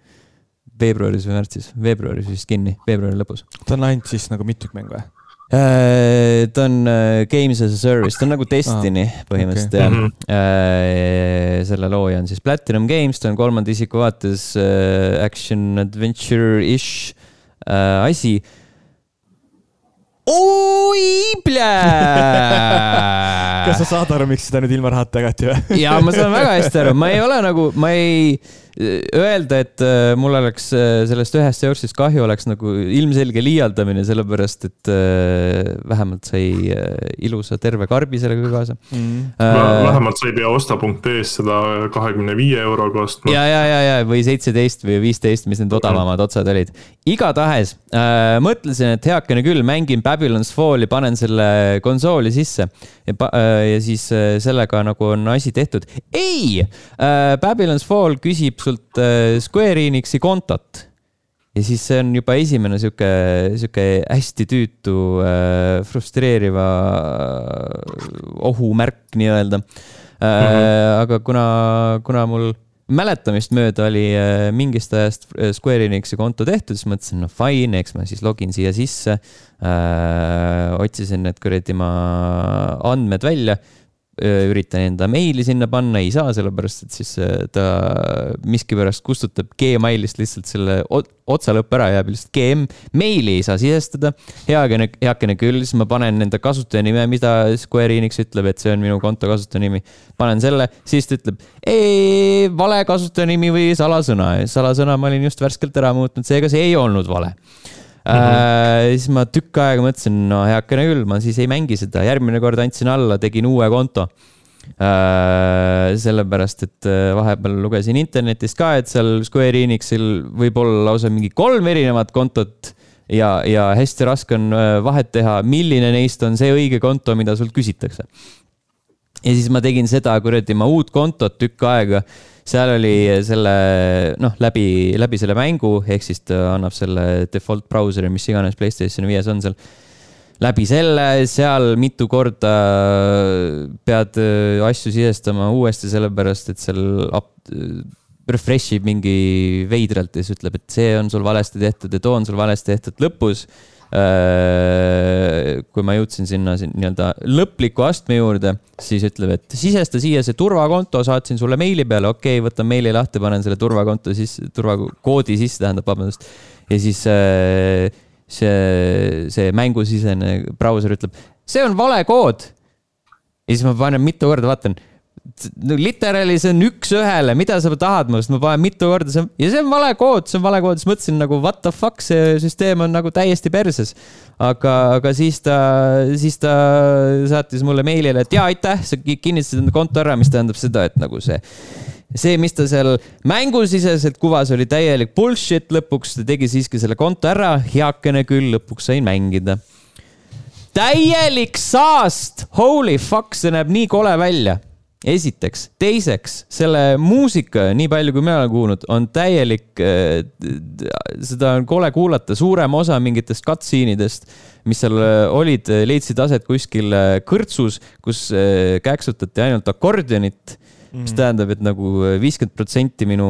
veebruaris või märtsis, veebruaris vist kinni, veebruari lõpus. ta on ainult siis nagu mitmikmäng või? Äh, ta on äh, Games as a Service, ta on nagu Destiny ah, põhimõtteliselt okay. jah mm. -hmm. selle looja on siis Platinum Games, ta on kolmanda isiku vaates action adventure-ish asi oi plää (laughs) kas sa saad aru, miks seda nüüd ilma rahata jagati või? (laughs) ja ma saan väga hästi aru, ma ei ole nagu, ma ei Öelda, et äh, mul oleks äh, sellest ühest seorsist kahju, oleks nagu ilmselge liialdamine, sellepärast et äh, vähemalt sai ilusa terve karbi sellega kaasa mm.. Äh, vähemalt sa ei pea osta.ee-s seda kahekümne viie euroga ostma. ja, ja, ja, ja või seitseteist või viisteist, mis need odavamad otsad olid. Igatahes äh, mõtlesin, et heakene küll, mängin Babylon's Falli, panen selle konsooli sisse ja, äh, ja siis äh, sellega nagu on asi tehtud. ei äh,, Babylon's Fall küsib sult äh, Square Enixi kontot. ja siis see on juba esimene sihuke, sihuke hästi tüütu äh,, frustreeriva äh, ohumärk nii-öelda äh, mm. -hmm. aga kuna, kuna mul mäletamist mööda oli äh, mingist ajast Square Enixi konto tehtud, siis mõtlesin, no fine, eks ma siis login siia sisse äh,. otsisin need kuradi ma andmed välja üritan enda meili sinna panna, ei saa, sellepärast et siis ta miskipärast kustutab Gmailist lihtsalt selle otsalõpp ära, jääb lihtsalt GM. meili ei saa sisestada, heakene, heakene küll, siis ma panen enda kasutajanime, mida Square Enix ütleb, et see on minu konto kasutajanimi. panen selle, siis ta ütleb, vale kasutajanimi või salasõna. salasõna ma olin just värskelt ära muutnud, seega see ei olnud vale Mm -hmm. äh, siis ma tükk aega mõtlesin, no heakene küll, ma siis ei mängi seda, järgmine kord andsin alla, tegin uue konto äh,. sellepärast, et äh, vahepeal lugesin internetist ka, et seal Square Enixil võib olla lausa mingi kolm erinevat kontot ja, ja hästi raske on äh, vahet teha, milline neist on see õige konto, mida sult küsitakse. ja siis ma tegin seda kuradi, ma uut kontot tükk aega seal oli selle noh, läbi, läbi selle mängu, ehk siis ta annab selle default browser'i, mis iganes Playstation viies on seal. läbi selle, seal mitu korda pead äh, asju sisestama uuesti, sellepärast et seal up, refresh ib mingi veidralt ja siis ütleb, et see on sul valesti tehtud ja too on sul valesti tehtud lõpus Äh, kui ma jõudsin sinna nii-öelda lõpliku astme juurde, siis ütleb, et sisesta siia see turvakonto, saatsin sulle meili peale, okei okay,, võtan meili lahti, panen selle turvakonto siis, turvakoodi sisse, tähendab, vabandust. ja siis äh, see, see mängusisene brauser ütleb, see on vale kood. ja siis ma panen mitu korda, vaatan no literaali see on üks-ühele, mida sa tahad minust, ma panen mitu korda, see on, ja see on vale kood, see on vale kood, siis mõtlesin nagu what the fuck, see süsteem on nagu täiesti perses. aga, aga siis ta, siis ta saatis mulle meilile, et jaa, aitäh, sa kinnitasid enda konto ära, mis tähendab seda, et nagu see see, mis ta seal mängusiseselt kuvas, oli täielik bullshit, lõpuks ta tegi siiski selle konto ära, heakene küll, lõpuks sain mängida. täielik saast, holy fuck, see näeb nii kole välja esiteks, teiseks selle muusika, nii palju kui mina olen kuulnud, on täielik, äh, seda on kole kuulata, suurem osa mingitest cutscene'idest, mis seal äh, olid, leidsid aset kuskil äh, kõrtsus, kus käksutati ainult akordionit mis mm. tähendab, et nagu viiskümmend protsenti minu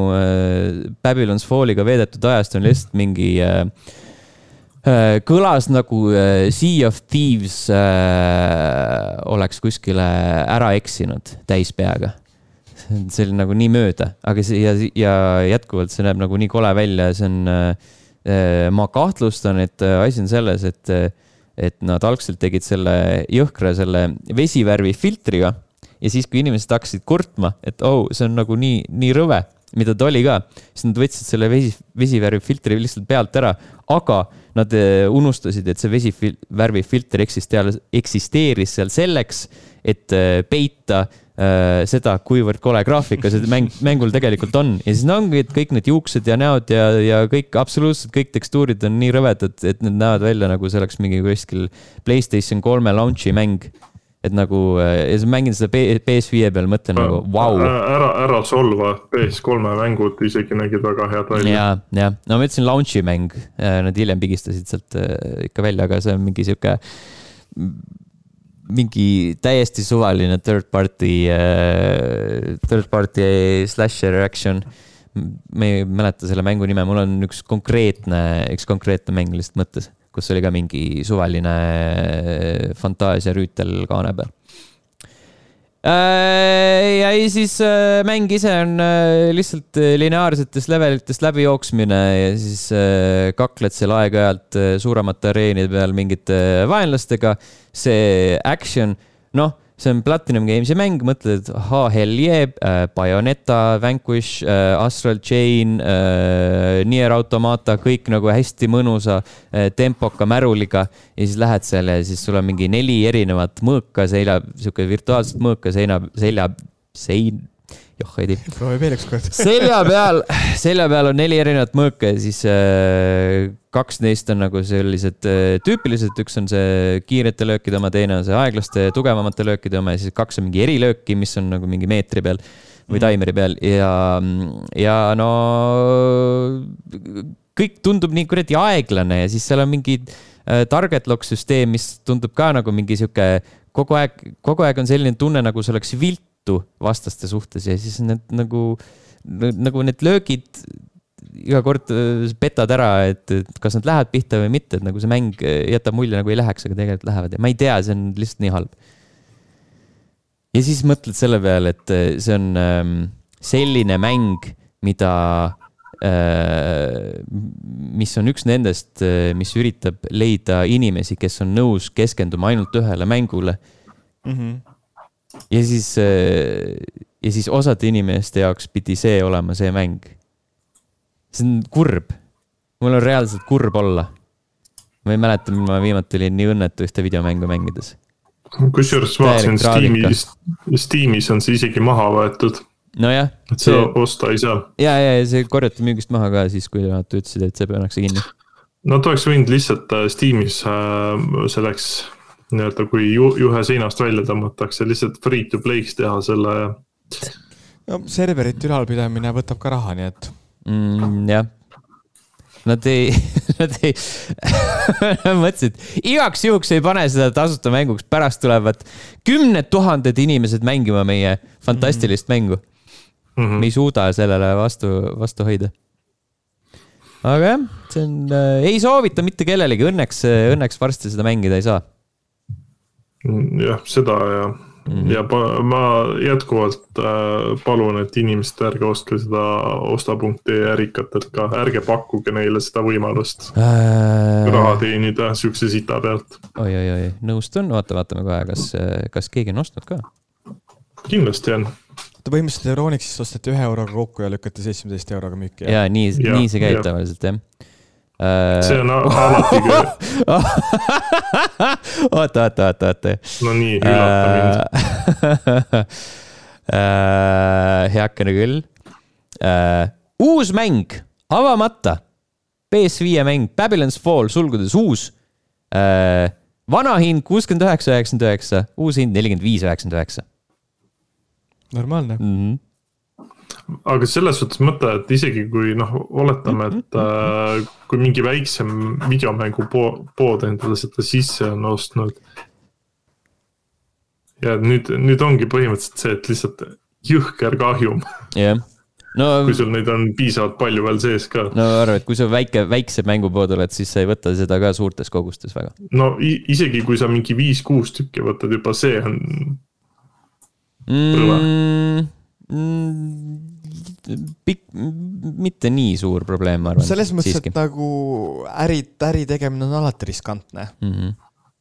Babylon's Falliga veedetud ajast on lihtsalt mingi äh, Äh, kõlas nagu äh, Sea of Thieves äh, oleks kuskile ära eksinud täispeaga. see oli nagu nii mööda, aga see ja, ja jätkuvalt see näeb nagu nii kole välja ja see on äh,, ma kahtlustan, et asi on selles, et, et nad algselt tegid selle jõhkra selle vesivärvi filtriga ja siis, kui inimesed hakkasid kurtma, et oh, see on nagu nii, nii rõve, mida ta oli ka, siis nad võtsid selle vesi, vesivärvi filtri lihtsalt pealt ära, aga nad eh, unustasid, et see vesivärvifilter eksisteeris seal selleks, et eh, peita äh, seda, kuivõrd kole graafika see mäng, (laughs) mängul tegelikult on. ja siis no ongi, et kõik need juuksed ja näod ja, ja kõik, absoluutselt kõik tekstuurid on nii rõvedad, et need näevad välja nagu see oleks mingi kuskil Playstation kolme launch'i mäng et nagu ja siis mängin seda PS5 peal, mõtlen nagu vau. wow.. ära, ära solva, PS3 mängud isegi nägid väga head välja. ja, ja, no ma ütlesin launch'i mäng, nad hiljem pigistasid sealt äh, ikka välja, aga see on mingi sihuke mingi täiesti suvaline third party, äh, third party slasher action. Me ei mäleta selle mängu nime, mul on üks konkreetne, üks konkreetne mäng lihtsalt mõttes, kus oli ka mingi suvaline fantaasiarüütel kaane peal Äh, ja siis äh, mäng ise on äh, lihtsalt lineaarsetest levelitest läbi jooksmine ja siis kakled seal aeg-ajalt suuremate areenide peal mingite vaenlastega. see action, noh see on Platinum Games'i mäng, mõtled, ahaa, hell yeah äh,, Bayoneta, Vanquish äh,, Astral Chain äh,, Nier Automata, kõik nagu hästi mõnusa äh, tempoka märuliga. ja siis lähed seal ja siis sul on mingi neli erinevat mõõka selja, sihuke virtuaalset mõõka seina, selja, sein joh, Edi. proovi veel ükskord (laughs) selja peal, selja peal on neli erinevat mõõka ja siis äh, kaks neist on nagu sellised äh, tüüpilised, üks on see kiirete löökide oma, teine on see aeglaste, tugevamate löökide oma ja siis kaks on mingi erilööki, mis on nagu mingi meetri peal või mm. taimeri peal ja, ja no kõik tundub nii kuradi aeglane ja siis seal on mingi äh, target lock süsteem, mis tundub ka nagu mingi sihuke kogu aeg, kogu aeg on selline tunne, nagu see oleks viltu võitu vastaste suhtes ja siis need nagu, nagu need löögid iga kord äh, petad ära, et, et kas nad lähevad pihta või mitte, et nagu see mäng jätab mulje, nagu ei läheks, aga tegelikult lähevad ja ma ei tea, see on lihtsalt nii halb. ja siis mõtled selle peale, et äh, see on ähm, selline mäng, mida äh,, mis on üks nendest, äh, mis üritab leida inimesi, kes on nõus keskenduma ainult ühele mängule mm. -hmm ja siis, äh, ja siis osade inimeste jaoks pidi see olema see mäng. see on kurb. mul on reaalselt kurb olla. ma ei mäleta, millal ma viimati olin nii õnnetu ühte videomängu mängides. kusjuures vaatasin Steamis, Steamis on see isegi maha võetud nojah. et seda see... osta ei saa. ja, ja see korjati müügist maha ka siis, kui nad ütlesid, et see pannakse kinni. Nad oleks võinud lihtsalt äh, Steamis äh, selleks nii-öelda kui ju, juhe seinast välja tõmmatakse, lihtsalt free to play'ks teha selle. no serverite ülalpidamine võtab ka raha, nii et mm,. jah. Nad ei, (laughs) nad ei (laughs) mõtlesid, igaks juhuks ei pane seda tasuta mänguks, pärast tulevad kümned tuhanded inimesed mängima meie fantastilist mm -hmm. mängu mm. -hmm. me ei suuda sellele vastu, vastu hoida aga jah, see on äh,, ei soovita mitte kellelegi, õnneks, õnneks varsti seda mängida ei saa jah, seda ja mm, -hmm. ja ma jätkuvalt äh, palun, et inimesed ärge ostke seda osta.ee ärikatelt ka, ärge pakkuge neile seda võimalust äh... raha teenida siukse sita pealt oi, oi. oi-oi-oi, nõustun, oota, vaatame kohe, kas, kas keegi on ostnud ka? kindlasti on põhimõtteliselt Euronixist osteti ühe euroga kokku ja lükati seitsmeteist euroga müüki. ja nii, nii see käib tavaliselt jah Äh, see on alati küll. (laughs) oota, oota, oota, oota. no nii, üllata mind äh, (laughs) heakene küll. Äh, uus mäng, avamata. PS5 mäng Babylon's Fall, sulgudes uus. vana hind kuuskümmend üheksa, üheksakümmend üheksa, uus hind nelikümmend viis, üheksakümmend üheksa. normaalne mm. -hmm aga selles suhtes mõte, et isegi kui noh, oletame, et äh, kui mingi väiksem videomängu pood endale seda sisse on ostnud. ja nüüd, nüüd ongi põhimõtteliselt see, et lihtsalt jõhker kahjum. jah yeah. no (laughs) kui sul neid on piisavalt palju veel sees ka. no arva, et kui sa väike, väikse mängupood oled, siis sa ei võta seda ka suurtes kogustes väga. no isegi kui sa mingi viis-kuus tükki võtad, juba see on mm,. Mm, pikk, mitte nii suur probleem, ma arvan. selles mõttes, et nagu äri, äri tegemine on alati riskantne mm. -hmm.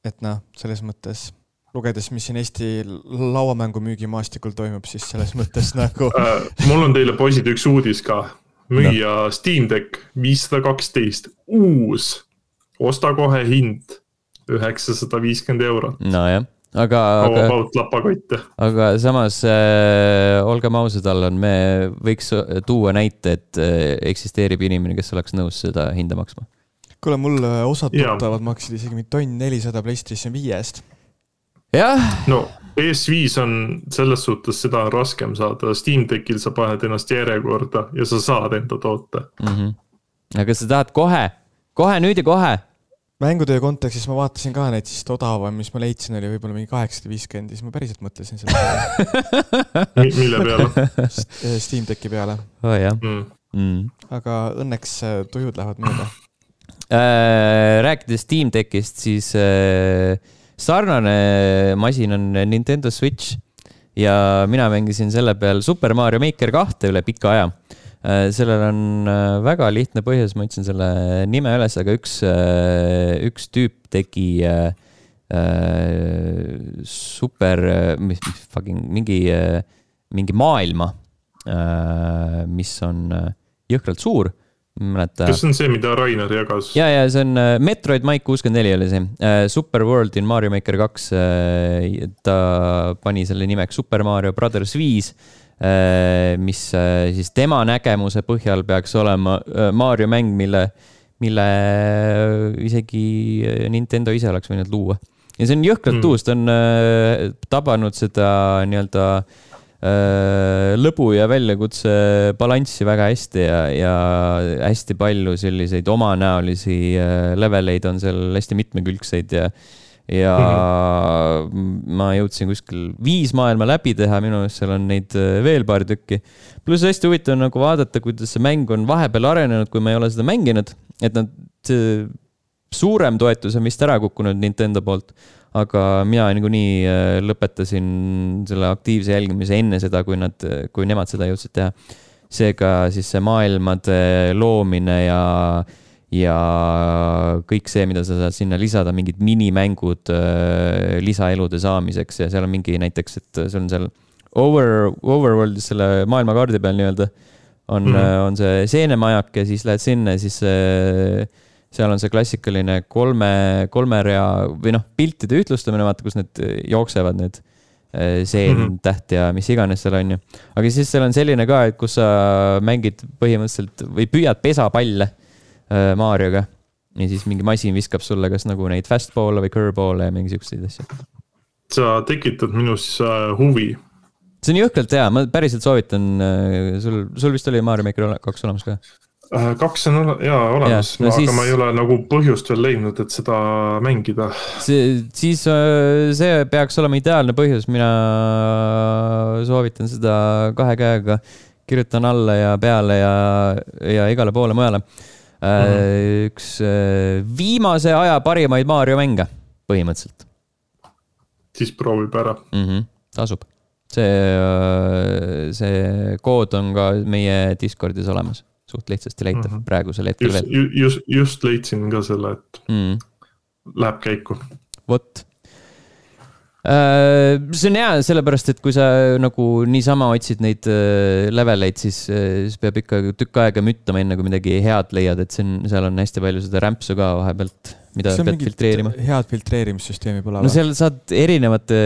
et noh, selles mõttes lugedes, mis siin Eesti lauamängumüügimaastikul toimub, siis selles (laughs) mõttes nagu uh,. mul on teile poisid üks uudis ka. müüa no. Steam Deck viissada kaksteist, uus, osta kohe hind üheksasada viiskümmend eurot. nojah aga, aga, aga samas äh, olgem ausad, Allan, me võiks tuua näite, et äh, eksisteerib inimene, kes oleks nõus seda hinda maksma. kuule, mul äh, osad tuttavad maksid isegi mingi tonn nelisada PlayStation viie eest. jah. no PS5 on selles suhtes, seda on raskem saada, Steam Deckil sa paned ennast järjekorda ja sa saad enda toote mm. -hmm. aga sa tahad kohe, kohe nüüd ja kohe mängutöö kontekstis ma vaatasin ka neid, siis odavam, mis ma leidsin, oli võib-olla mingi kaheksasada viiskümmend ja siis ma päriselt mõtlesin selle (laughs) peale mille peale? Steam Decki peale oh,. jah mm. mm.. aga õnneks äh, tujud lähevad mööda (clears throat) äh,. rääkides Steam Deckist, siis äh, sarnane masin on Nintendo Switch ja mina mängisin selle peal Super Mario Maker kahte üle pika aja. Sellel on äh, väga lihtne põhjus, ma ütlesin selle nime üles, aga üks äh,, üks tüüp tegi äh, äh, super, mis, mis fucking mingi äh,, mingi maailma äh,, mis on äh, jõhkralt suur mäleta. kas see on see, mida Rainer jagas? ja, ja see on äh, Metroid Mike kuuskümmend neli oli see. Äh, Super World in Mario Maker kaks. Äh, ta pani selle nimeks Super Mario Brothers viis. Mis siis tema nägemuse põhjal peaks olema Mario mäng, mille, mille isegi Nintendo ise oleks võinud luua. ja see on jõhkralt mm. uus, ta on tabanud seda nii-öelda äh, Äh, lõbu ja väljakutse balanssi väga hästi ja, ja hästi palju selliseid omanäolisi äh, leveleid on seal hästi mitmekülgseid ja ja mm -hmm. ma jõudsin kuskil viis maailma läbi teha, minu meelest seal on neid äh, veel paar tükki. pluss hästi huvitav nagu vaadata, kuidas see mäng on vahepeal arenenud, kui ma ei ole seda mänginud, et nad, suurem toetus on vist ära kukkunud Nintendo poolt aga mina niikuinii äh, lõpetasin selle aktiivse jälgimise enne seda, kui nad, kui nemad seda jõudsid teha. seega siis see maailmade loomine ja, ja kõik see, mida sa saad sinna lisada, mingid minimängud äh, lisaelude saamiseks ja seal on mingi näiteks, et sul on seal over, overworld'is selle maailmakaardi peal nii-öelda on mm, -hmm. on see seenemajak ja siis lähed sinna ja siis äh, seal on see klassikaline kolme, kolme rea või noh, piltide ühtlustamine, vaata, kus need jooksevad, need seen mm, -hmm. täht ja mis iganes seal on ju. aga siis seal on selline ka, et kus sa mängid põhimõtteliselt või püüad pesapalle äh, Marioga. ja siis mingi masin viskab sulle kas nagu neid fastball'e või curveballl'e ja mingi siukseid asju. sa tekitad minus äh, huvi. see on jõhkralt hea, ma päriselt soovitan, sul, sul vist oli Mario Maker kaks olemas ka Äh, kaks on jaa olemas ja, no, aga siis... ma ei ole nagu põhjust veel leidnud, et seda mängida. see, siis äh, see peaks olema ideaalne põhjus, mina soovitan seda kahe käega, kirjutan alla ja peale ja, ja igale poole mujale mm. -hmm. üks viimase aja parimaid Mario mänge, põhimõtteliselt. siis proovib ära mm. -hmm, tasub, see, see kood on ka meie Discordis olemas suht lihtsasti leitav mm -hmm. praegusel hetkel just, veel. just, just leidsin ka selle, et mm. läheb käiku. vot äh, see on hea, sellepärast et kui sa nagu niisama otsid neid äh, leveleid, siis, äh, siis peab ikka tükk aega müttama, enne kui midagi head leiad, et see on, seal on hästi palju seda rämpsu ka vahepealt mida pead filtreerima. head filtreerimissüsteemi pole no seal saad erinevate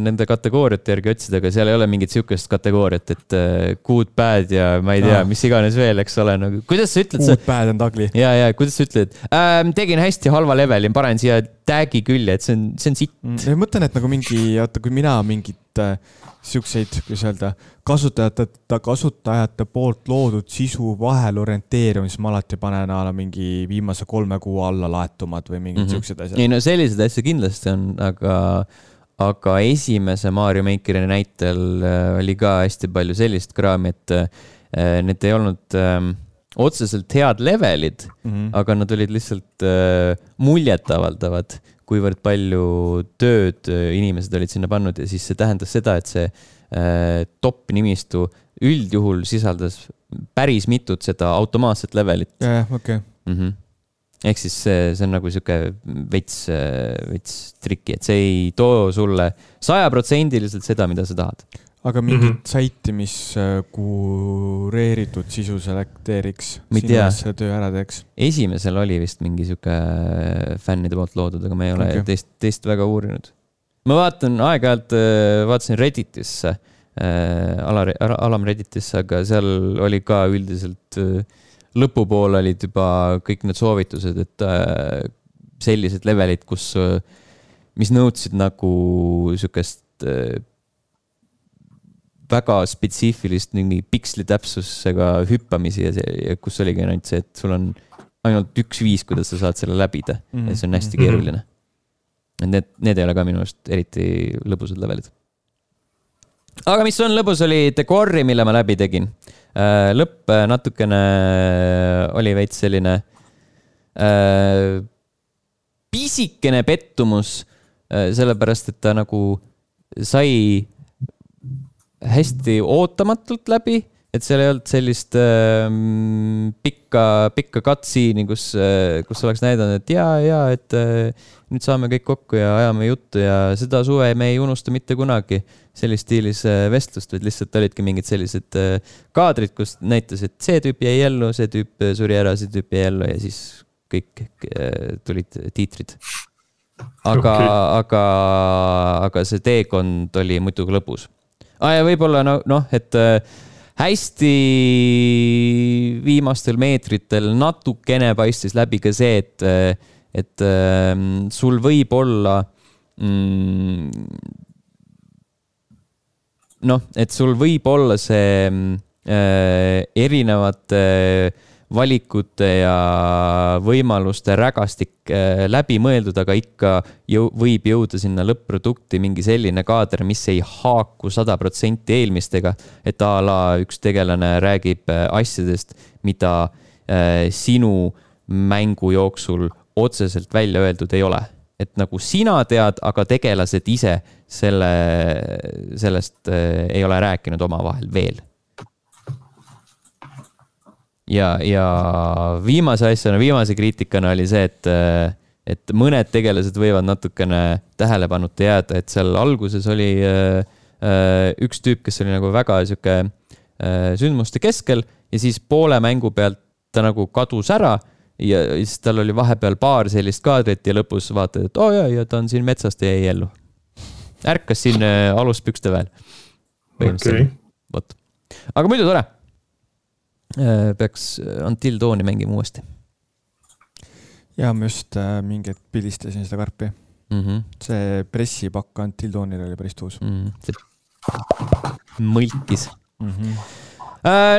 nende kategooriate järgi otsida, aga seal ei ole mingit sihukest kategooriat, et uh, good, bad ja ma ei tea no., mis iganes veel, eks ole, nagu kuidas sa ütled. Good, bad and ugly. ja, ja kuidas sa ütled ähm,, tegin hästi halva leveli, panen siia tag'i külje, et see on, see on sitt mm,. ma mõtlen, et nagu mingi, oota, kui mina mingit äh, siukseid, kuidas öelda, kasutajate, kasutajate poolt loodud sisu vahel orienteerumist ma alati panen a la mingi viimase kolme kuu alla laetumad või mingid mm -hmm. siuksed asjad. ei no selliseid asju kindlasti on, aga, aga esimese Mario Makeri näitel äh, oli ka hästi palju sellist kraami, et äh, need ei olnud äh, otseselt head levelid mm, -hmm. aga nad olid lihtsalt äh, muljetavaldavad kuivõrd palju tööd äh, inimesed olid sinna pannud ja siis see tähendas seda, et see äh, top nimistu üldjuhul sisaldas päris mitut seda automaatset levelit. jah, okei. Mhm. ehk siis see, see on nagu sihuke veits, äh, veits triki, et see ei too sulle sajaprotsendiliselt seda, mida sa tahad aga mingit mm -hmm. saiti, mis äh, kureeritud sisu selekteeriks, sinu eest selle töö ära teeks? esimesel oli vist mingi sihuke äh, fännide poolt loodud, aga ma ei ole okay. teist, teist väga uurinud. ma vaatan aeg-ajalt, äh, vaatasin Redditisse äh,, ala, alam Redditisse, aga seal oli ka üldiselt lõpupoole olid juba kõik need soovitused, et äh, sellised levelid, kus, mis nõudsid nagu sihukest väga spetsiifilist mingi piksli täpsusega hüppamisi ja see, kus oligi ainult see, et sul on ainult üks viis, kuidas sa saad selle läbida mm -hmm. ja see on hästi mhm. keeruline. et need, need ei ole ka minu arust eriti lõbusad levelid. aga mis on lõbus, oli Decori, mille ma läbi tegin lõpp natukene oli veits selline pisikene pettumus, sellepärast et ta nagu sai hästi ootamatult läbi et seal ei olnud sellist äh, pikka, pikka cutscene'i, kus äh,, kus oleks näidanud, et ja, ja, et äh, nüüd saame kõik kokku ja ajame juttu ja seda suve me ei unusta mitte kunagi. sellises stiilis äh, vestlust, vaid lihtsalt olidki mingid sellised äh, kaadrid, kus näitas, et see tüüp jäi ellu, see tüüp suri ära, see tüüp jäi ellu ja siis kõik äh, tulid tiitrid. aga okay., aga, aga see teekond oli muidugi lõbus ah,. ja võib-olla noh no,, et äh, hästi viimastel meetritel natukene paistis läbi ka see, et, et ähm, sul võib olla mm, noh, et sul võib olla see äh, erinevate äh, valikute ja võimaluste rägastik äh, läbi mõeldud, aga ikka jõu, võib jõuda sinna lõpp-produkti mingi selline kaader, mis ei haaku sada protsenti eelmistega. et a la üks tegelane räägib äh, asjadest, mida äh, sinu mängu jooksul otseselt välja öeldud ei ole. et nagu sina tead, aga tegelased ise selle, sellest ei ole rääkinud omavahel veel ja, ja viimase asjana, viimase kriitikana oli see, et, et mõned tegelased võivad natukene tähelepanuta jääda, et seal alguses oli äh, üks tüüp, kes oli nagu väga sihuke äh, sündmuste keskel ja siis poole mängu pealt ta nagu kadus ära ja siis tal oli vahepeal paar sellist kaadrit ja lõpus vaatad, et oo oh, jaa, ja ta on siin metsast ja jäi ellu. ärkas siin äh, aluspükste veel. põhimõtteliselt okay., vot. aga muidu tore Äh, peaks äh, Until Dawni mängima uuesti. ja ma just äh, mingi hetk pildistasin seda karpi mm. -hmm. see pressipakk Until Dawnil oli päris tuus mm. -hmm. mõlkis mm. -hmm.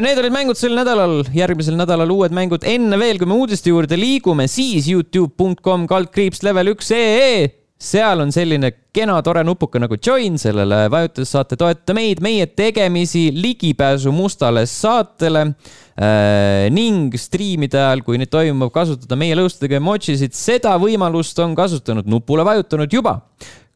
Need olid mängud sel nädalal, järgmisel nädalal uued mängud. enne veel, kui me uudiste juurde liigume, siis Youtube.com kaldkriips level üks ee seal on selline kena tore nupuke nagu join, sellele vajutades saate toetada meid, meie tegemisi, ligipääsu mustale saatele äh, ning striimide ajal, kui need toimub, kasutada meie lõustadega emojisid, seda võimalust on kasutanud, nupule vajutanud juba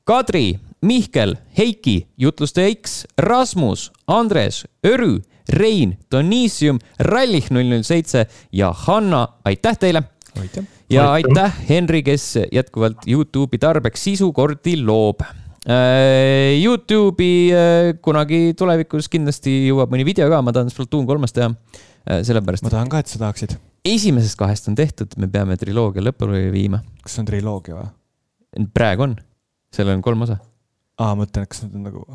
Kadri, Mihkel, Heiki, jutlustaja X, Rasmus, Andres, Örü, Rein, Donissium, Rallih null null seitse ja Hanna, aitäh teile! aitäh! Ja aitäh, Henri, kes jätkuvalt Youtube'i tarbeks sisukordi loob. Äh, Youtube'i äh, kunagi tulevikus kindlasti jõuab mõni video ka, ma tahan Splatoon kolmest teha. Äh, sellepärast. ma tahan ka, et sa tahaksid. esimesest kahest on tehtud, me peame triloogia lõpule viima. kas see on triloogia või? praegu on, seal on kolm osa. aa, ma mõtlen, kas need on nagu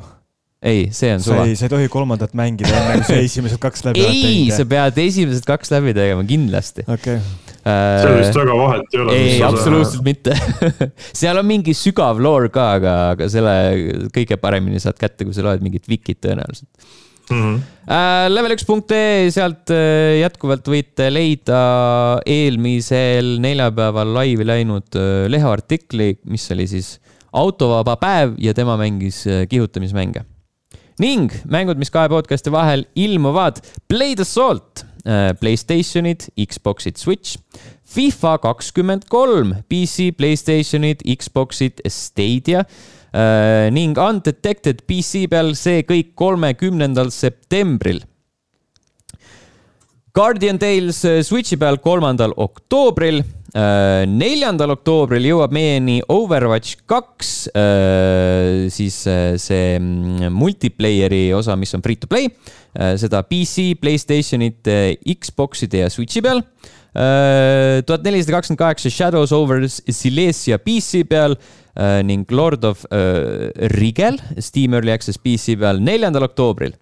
ei, see on suva. sa ei tohi kolmandat mängida enne, kui sa (laughs) esimesed kaks läbi oled teinud. ei, sa pead esimesed kaks läbi tegema kindlasti. okei okay seal vist väga vahet ei ole. ei, absoluutselt mitte (laughs) seal on mingi sügav lore ka, aga, aga selle kõige paremini saad kätte, kui sa loed mingit vikit tõenäoliselt mm. -hmm. Level üks punkt ee, sealt äh, jätkuvalt võite leida eelmisel neljapäeval laivi läinud leheartikli, mis oli siis autovaba päev ja tema mängis kihutamismänge. ning mängud, mis kahe podcast'i vahel ilmuvad, Blade Assault Äh, Playstationid, Xboxid, Switch, FIFA kakskümmend kolm, PC, Playstationid, Xboxid, Stadia. Äh, ning Undetected PC peal, see kõik kolmekümnendal septembril. Guardian Tales äh, Switchi peal kolmandal oktoobril neljandal oktoobril jõuab meieni Overwatch kaks, siis see mm, multiplayer'i osa, mis on free to play Äh, seda PC, Playstationite, Xboxide ja Switchi peal. Äh, tuhat nelisada kakskümmend kaheksa Shadows over Silesia PC peal äh, ning Lord of Rigel Steam Early Access PC peal neljandal oktoobril.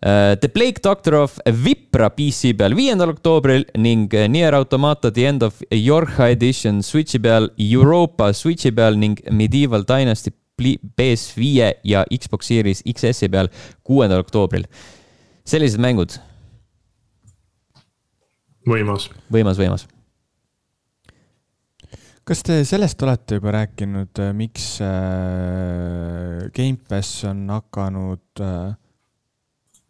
The Plague Doctor of Vipra PC peal viiendal oktoobril ning Nier Automata The End of Yorha Edition Switchi peal, Europa Switchi peal ning Medieval Dynasty PS5 ja Xbox Series XS-i peal kuuendal oktoobril sellised mängud. võimas. võimas, võimas. kas te sellest olete juba rääkinud, äh, miks Gamepass on hakanud äh,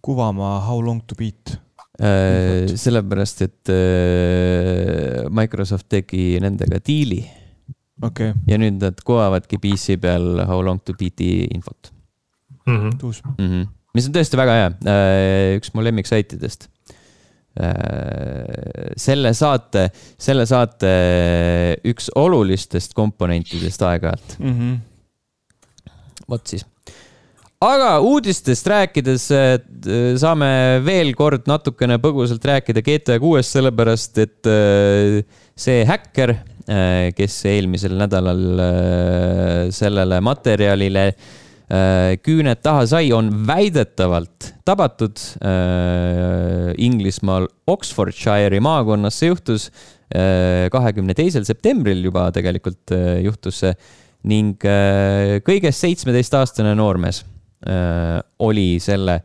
kuvama How long to beat? Äh, sellepärast, et äh, Microsoft tegi nendega diili okei okay., ja nüüd nad kuvavadki PC peal How long to beat'i infot mm. -hmm. tuus. mm. -hmm. mis on tõesti väga hea, üks mu lemmiksaitidest. selle saate, selle saate üks olulistest komponentidest aeg-ajalt, Mhm. vot siis. Aga uudistest rääkides eh, saame veel kord natukene põgusalt rääkida GTA kuuest, sellepärast et eh, see häkker, kes eelmisel nädalal sellele materjalile küüned taha sai, on väidetavalt tabatud äh, Inglismaal Oxfordshire'i maakonnas, see juhtus kahekümne teisel septembril juba tegelikult äh, juhtus see ning äh, kõigest seitsmeteistaastane noormees. äh, oli selle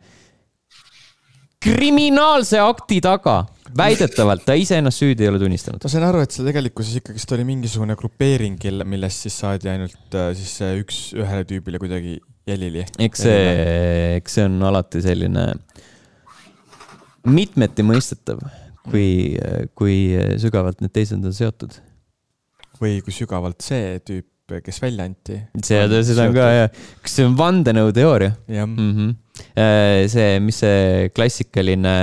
kriminaalse akti taga, väidetavalt, ta ise ennast süüdi ei ole tunnistanud. ma sain aru, et see tegelikkuses ikkagist oli mingisugune grupeering, millest siis saadi ainult äh, siis üks ühele tüübile kuidagi jälili. eks see, eks see on alati selline mitmeti mõistetav, kui, kui sügavalt need teised on seotud. või kui sügavalt see tüüp, kes välja anti. see, seda on ka jah, kas see on vandenõuteooria jah, mm? -hmm. see, mis see klassikaline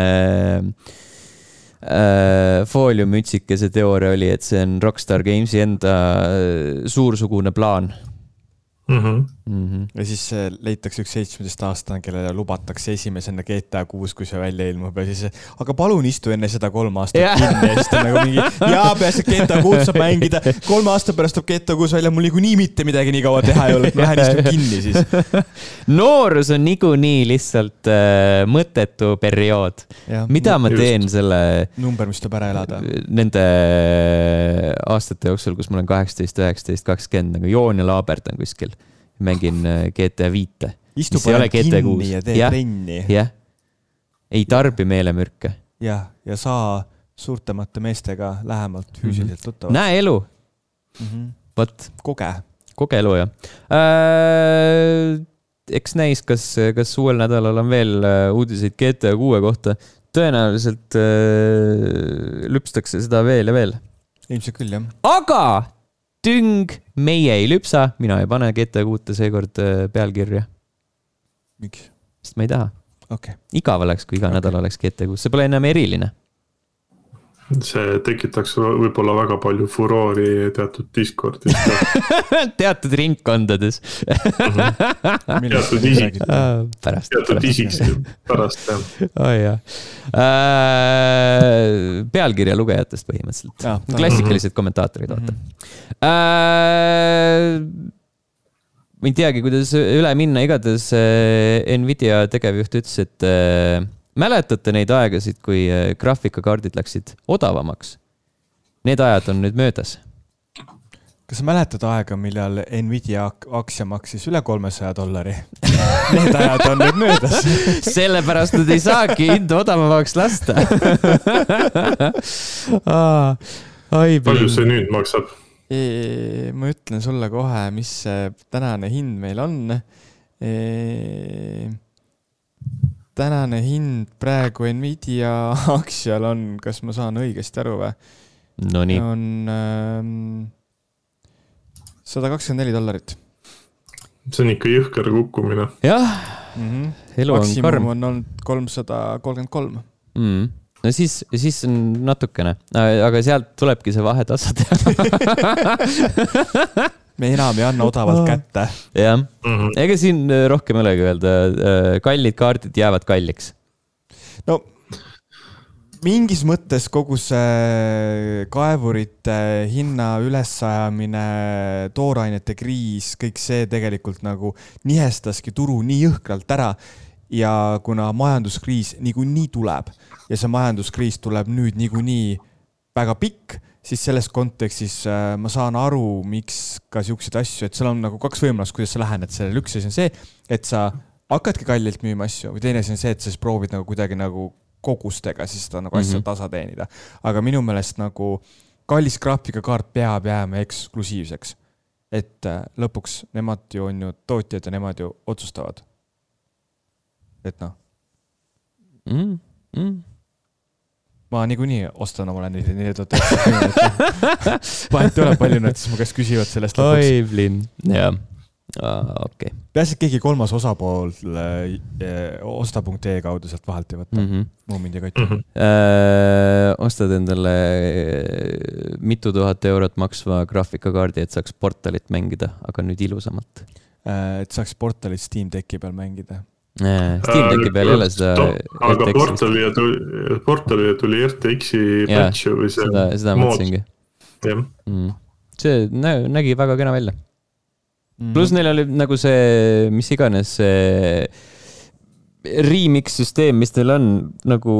äh, fooliummütsikese teooria oli, et see on Rockstar Gamesi enda äh, suursugune plaan Mm -hmm. mm. -hmm. ja siis äh, leitakse üks seitsmeteistaastane, kellele lubatakse esimesena GTA kuus, kui see välja ilmub ja siis, aga palun istu enne seda kolm aastat Jah. kinni ja siis ta nagu mingi, jaa, peaasi, et GTA kuus saab mängida, kolme aasta pärast tuleb GTA kuus välja, mul niikuinii mitte midagi nii kaua teha ei ole, et ma lähen istun (laughs) kinni siis. noorus on niikuinii lihtsalt äh, mõttetu periood. mida ma just. teen selle, number, mis tuleb ära elada. nende aastate jooksul, kus ma olen kaheksateist, üheksateist, kakskümmend nagu joon ja laaberdan kuskil, mängin äh, GTA viite. istu parem kinni kuus. ja tee Jah. trenni jah, ei tarbi meelemürke, jah, ja saa suurtemate meestega lähemalt füüsiliselt tuttavaks. näe elu, Mhm. vot koge. koge elu jah äh,. eks näis, kas, kas uuel nädalal on veel äh, uudiseid GTA kuue kohta. tõenäoliselt äh, lüpstakse seda veel ja veel. ilmselt küll jah. aga tüng, meie ei lüpsa, mina ei pane GTA kuute seekord äh, pealkirja, miks? sest ma ei taha. okei okay., igav oleks, kui iga okay. nädal oleks GTA kuus, see pole enam eriline. See tekitaks võib-olla väga palju furoori teatud Discordis. (laughs) teatud ringkondades. millest Teatud te isik- pärast. teatud isik pärast jah. (laughs) oi jah äh,. pealkirja lugejatest põhimõtteliselt Jaa,. klassikalised kommentaatorid, vaata äh,. ma ei teagi, kuidas üle minna, igatahes äh, Nvidia tegevjuht ütles, et mäletate neid aegasid, kui äh, graafikakaardid läksid odavamaks? Need ajad on nüüd möödas. kas sa mäletad aega, millal Nvidia ak- aktsia maksis üle kolmesaja dollari? (laughs) Need ajad on nüüd möödas. (laughs) sellepärast nad ei saagi hinda odavamaks lasta. (laughs) palju see nüüd maksab? ma ütlen sulle kohe, mis see tänane hind meil on. Tänane hind praegu Nvidia (laughs) aktsial on, kas ma saan õigesti aru või? Nonii, on sada kakskümmend neli dollarit see on ikka jõhker kukkumine. jah, mm. -hmm. elu on maksimum karm on olnud kolmsada kolmkümmend kolm. mm.. no siis, siis on natukene, aga sealt tulebki see vahetasa teha. (laughs) me enam ei anna odavalt kätte. jah, Mhm. ega siin äh, rohkem ei olegi öelda, kallid kaardid jäävad kalliks. no mingis mõttes kogu see kaevurite hinna ülesajamine, toorainete kriis, kõik see tegelikult nagu nihestaski turu nii jõhkralt ära. ja kuna majanduskriis niikuinii tuleb ja see majanduskriis tuleb nüüd niikuinii väga pikk, siis selles kontekstis äh, ma saan aru, miks ka siukseid asju, et seal on nagu kaks võimalust, kuidas sa lähened sellele, üks asi on see, et sa hakkadki kallilt müüma asju või teine asi on see, et sa siis proovid nagu kuidagi nagu kogustega siis seda nagu asja Mhm. tasa teenida. aga minu meelest nagu kallis graafikakaart peab jääma eksklusiivseks. et äh, lõpuks nemad ju on ju tootjad ja nemad ju otsustavad. et noh, Mm, mm. Ma niikuinii ostan omale neli, neli tuhat üheksasada. vahet ei ole, palju nad siis mu käest küsivad sellest lõpuks. oi, Blin, jah okei okay.. peaasi, et keegi kolmas osapool äh, osta.ee kaudu sealt vahelt ei võta mm. -hmm. muu mind ei koti mm. -hmm. Äh, ostad endale äh, mitu tuhat eurot maksva graafikakaardi, et saaks portalit mängida, aga nüüd ilusamalt äh,. et saaks portalit Steam Decki peal mängida Steam Decki peal ei ole seda. aga portalile tuli, portalile tuli RTX-i patch või see. seda, seda mõtlesingi. jah mm.. see nägi väga kena välja mm.. pluss neil oli nagu see, mis iganes see remix süsteem, mis neil on nagu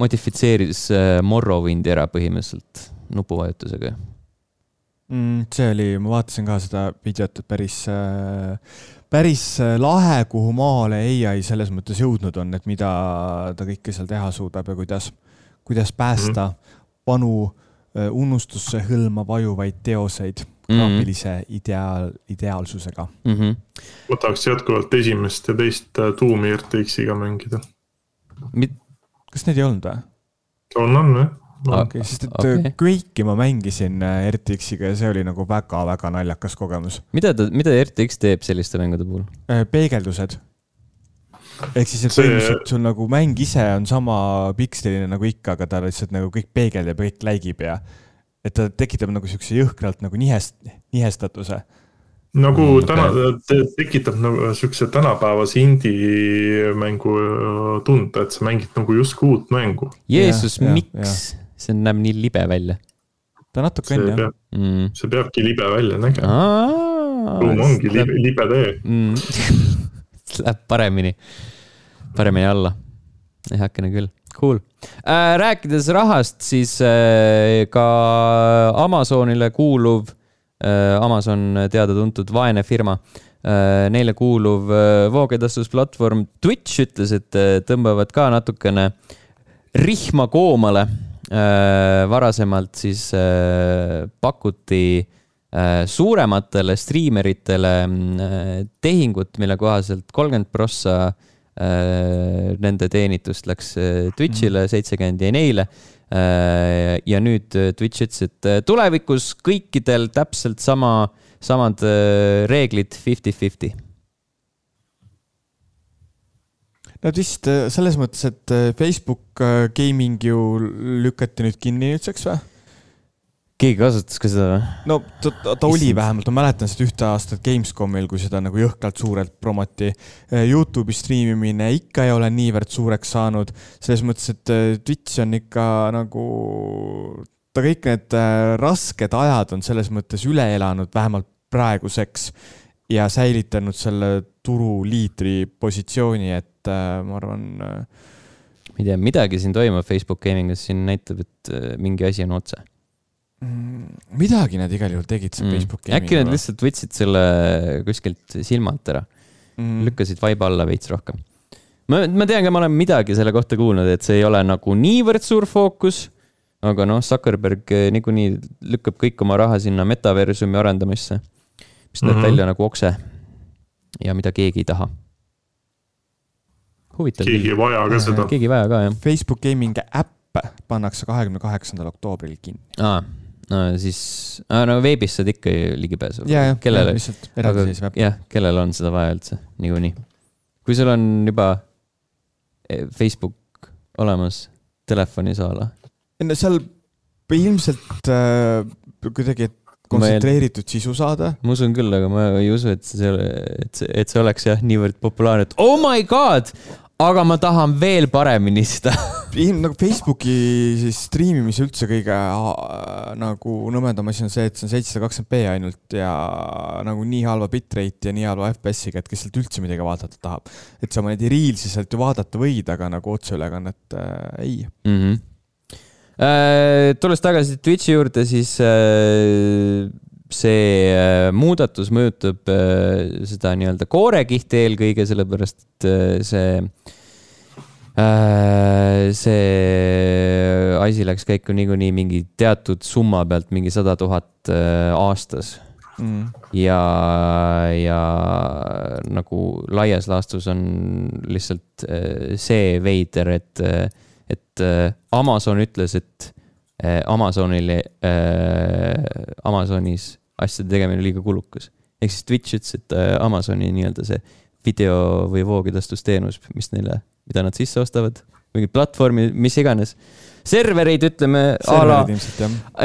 modifitseeris äh, Morrowindi ära põhimõtteliselt nupuvajutusega mm,. see oli, ma vaatasin ka seda videot, et päris, äh, päris äh, lahe, kuhu maale ai selles mõttes jõudnud on, et mida ta kõike seal teha suudab ja kuidas, kuidas päästa mm. vanu unustusse hõlma vajuvaid teoseid graafilise mm -hmm. ideaal, ideaalsusega mm. -hmm. ma tahaks jätkuvalt esimest ja teist äh, tuumi RTX-iga mängida kas neid ei olnud või? on, on jah. Okei okay,, sest et okay. Äh, Quake'i ma mängisin äh, RTX-iga ja see oli nagu väga-väga naljakas kogemus. mida ta, mida RTX teeb selliste mängude puhul? peegeldused ehk siis, et põhimõtteliselt sul nagu mäng ise on sama pikseline nagu ikka, aga ta lihtsalt nagu kõik peegeldab ja kõik läigib ja et ta tekitab nagu siukse jõhkralt nagu nihest, nihestatuse. nagu mm, täna te, tekitab nagu siukse tänapäevase indie-mängu tunde, et sa mängid nagu justkui uut mängu. Jeesus, miks? See näeb nii libe välja. ta natuke on jah. Mm. see peabki libe välja nägema. ruum ongi libe, libe tee mm. (laughs) Läheb paremini, paremini alla. heakene küll Cool äh,. rääkides rahast, siis äh, ka Amazonile kuuluv äh,, Amazon teada-tuntud vaene firma äh,, neile kuuluv äh, voogedastusplatvorm Twitch ütles, et äh, tõmbavad ka natukene rihma koomale. Varasemalt siis äh, pakuti äh, suurematele striimeritele äh, tehingut, mille kohaselt kolmkümmend prossa äh, Äh, nende teenitust läks äh, Twitch'ile, mhm. seitsekümmend jäi neile. Äh, ja nüüd Twitch ütles, et tulevikus kõikidel täpselt sama, samad reeglid fifty-fifty Nad vist selles mõttes, et Facebook gaming ju lükati nüüd kinni nüüdseks või? keegi kasutas ka seda või? no ta, ta, ta oli vähemalt, ma mäletan seda ühte aastat Gamescomil, kui seda nagu jõhkralt suurelt promoti. Youtube'i striimimine ikka ei ole niivõrd suureks saanud, selles mõttes, et Twitch on ikka nagu, ta kõik need rasked ajad on selles mõttes üle elanud, vähemalt praeguseks. ja säilitanud selle turuliidri positsiooni, et ma arvan ma ei tea, midagi siin toimub Facebook Gamingus, siin näitab, et mingi asi on otse Mm, midagi nad igal juhul tegid seal mm. Facebooki. äkki nad lihtsalt võtsid selle kuskilt silma alt ära mm., lükkasid vaiba alla veits rohkem. ma, ma tean ka, ma olen midagi selle kohta kuulnud, et see ei ole nagu niivõrd suur fookus. aga noh, Zuckerberg eh, niikuinii lükkab kõik oma raha sinna metaversumi arendamisse, mis näeb mm -hmm. välja nagu okse ja mida keegi ei taha. Huvitav. keegi ei vaja ka seda. keegi ei vaja ka, jah. Facebook Gaming äpp pannakse kahekümne kaheksandal oktoobril kinni. aa no siis, no veebis saad ikka ligipääsu. kellele, jah, kellel on seda vaja üldse niikuinii. kui sul on juba e, Facebook olemas telefonis a la. no seal ilmselt äh, kuidagi kontsentreeritud ei... sisu saada. ma usun küll, aga ma ei usu, et see, et see, et see oleks jah, niivõrd populaarne, et oh my god, aga ma tahan veel paremini seda (laughs) nagu Facebooki siis striimimise üldse kõige nagu nõmedam asi on see, et see on seitsesada kakskümmend B ainult ja nagu nii halva bitrate ja nii halva FPS-iga, et kes sealt üldse midagi vaadata tahab. et sa oma neid reels'i sealt ju vaadata võid, aga nagu otseülekannet äh, ei mm. -hmm. Äh, tulles tagasi Twitch'i juurde, siis äh, see äh, muudatus mõjutab seda nii-öelda koorekihti eelkõige, sellepärast et see see asi läks käiku niikuinii mingi teatud summa pealt, mingi sada tuhat aastas. Mm.. ja, ja nagu laias laastus on lihtsalt see veider, et, et äh, Amazon ütles, et äh, Amazonile äh,, Amazonis asjade tegemine liiga kulukas. ehk siis Twitch ütles, et Amazoni nii-öelda see video või voogedastusteenus, mis neile, mida nad sisse ostavad, mingid platvormid, mis iganes servereid, ütleme.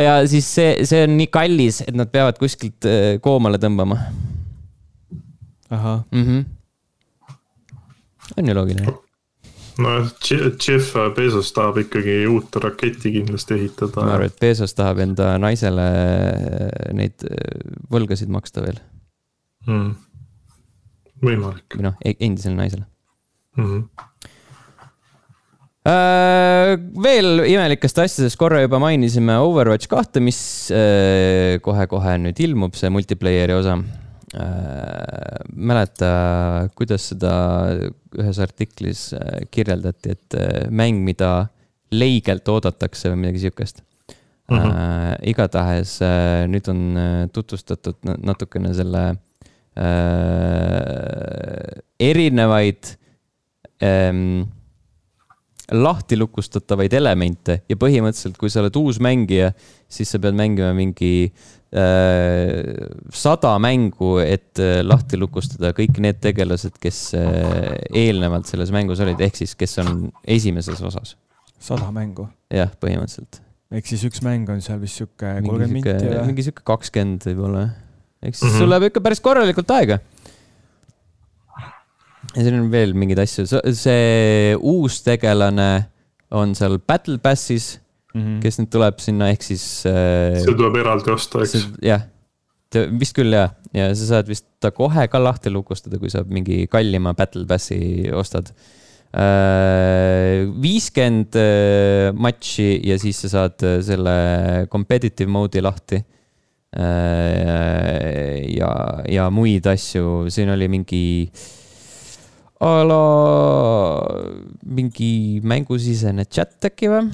ja siis see, see on nii kallis, et nad peavad kuskilt koomale tõmbama. ahah mm. -hmm. on ju loogiline? Nojah, Jeff Bezos tahab ikkagi uut raketti kindlasti ehitada. ma arvan, et Bezos tahab enda naisele äh, neid äh, võlgasid maksta veel mm.. võimalik. või noh, e-, endisele naisele mm. -hmm Äh, veel imelikest asjadest korra juba mainisime Overwatch kahte, mis äh, kohe-kohe nüüd ilmub, see multiplayer'i osa. Äh, mäleta, kuidas seda ühes artiklis kirjeldati, et mäng, mida leigelt oodatakse või midagi sihukest mm. -hmm. igatahes nüüd on tutvustatud natukene selle erinevaid ähm, lahti lukustatavaid elemente ja põhimõtteliselt, kui sa oled uus mängija, siis sa pead mängima mingi äh, sada mängu, et äh, lahti lukustada kõik need tegelased, kes äh, eelnevalt selles mängus olid, ehk siis, kes on esimeses osas. sada mängu? jah, põhimõtteliselt. ehk siis üks mäng on seal vist sihuke kolmkümmend minti või? mingi sihuke kakskümmend võib-olla. ehk siis mm -hmm. sul läheb ikka päris korralikult aega ja siin on veel mingeid asju, see uus tegelane on seal Battle Passis mm, -hmm. kes nüüd tuleb sinna, ehk siis äh,. see tuleb eraldi osta, eks? jah, vist küll jah, ja sa saad vist ta kohe ka lahti lukustada, kui sa mingi kallima Battle Passi ostad äh,. viiskümmend äh, matši ja siis sa saad äh, selle competitive mode'i lahti äh,. ja, ja muid asju, siin oli mingi äh, a la mingi mängusisene chat äkki või?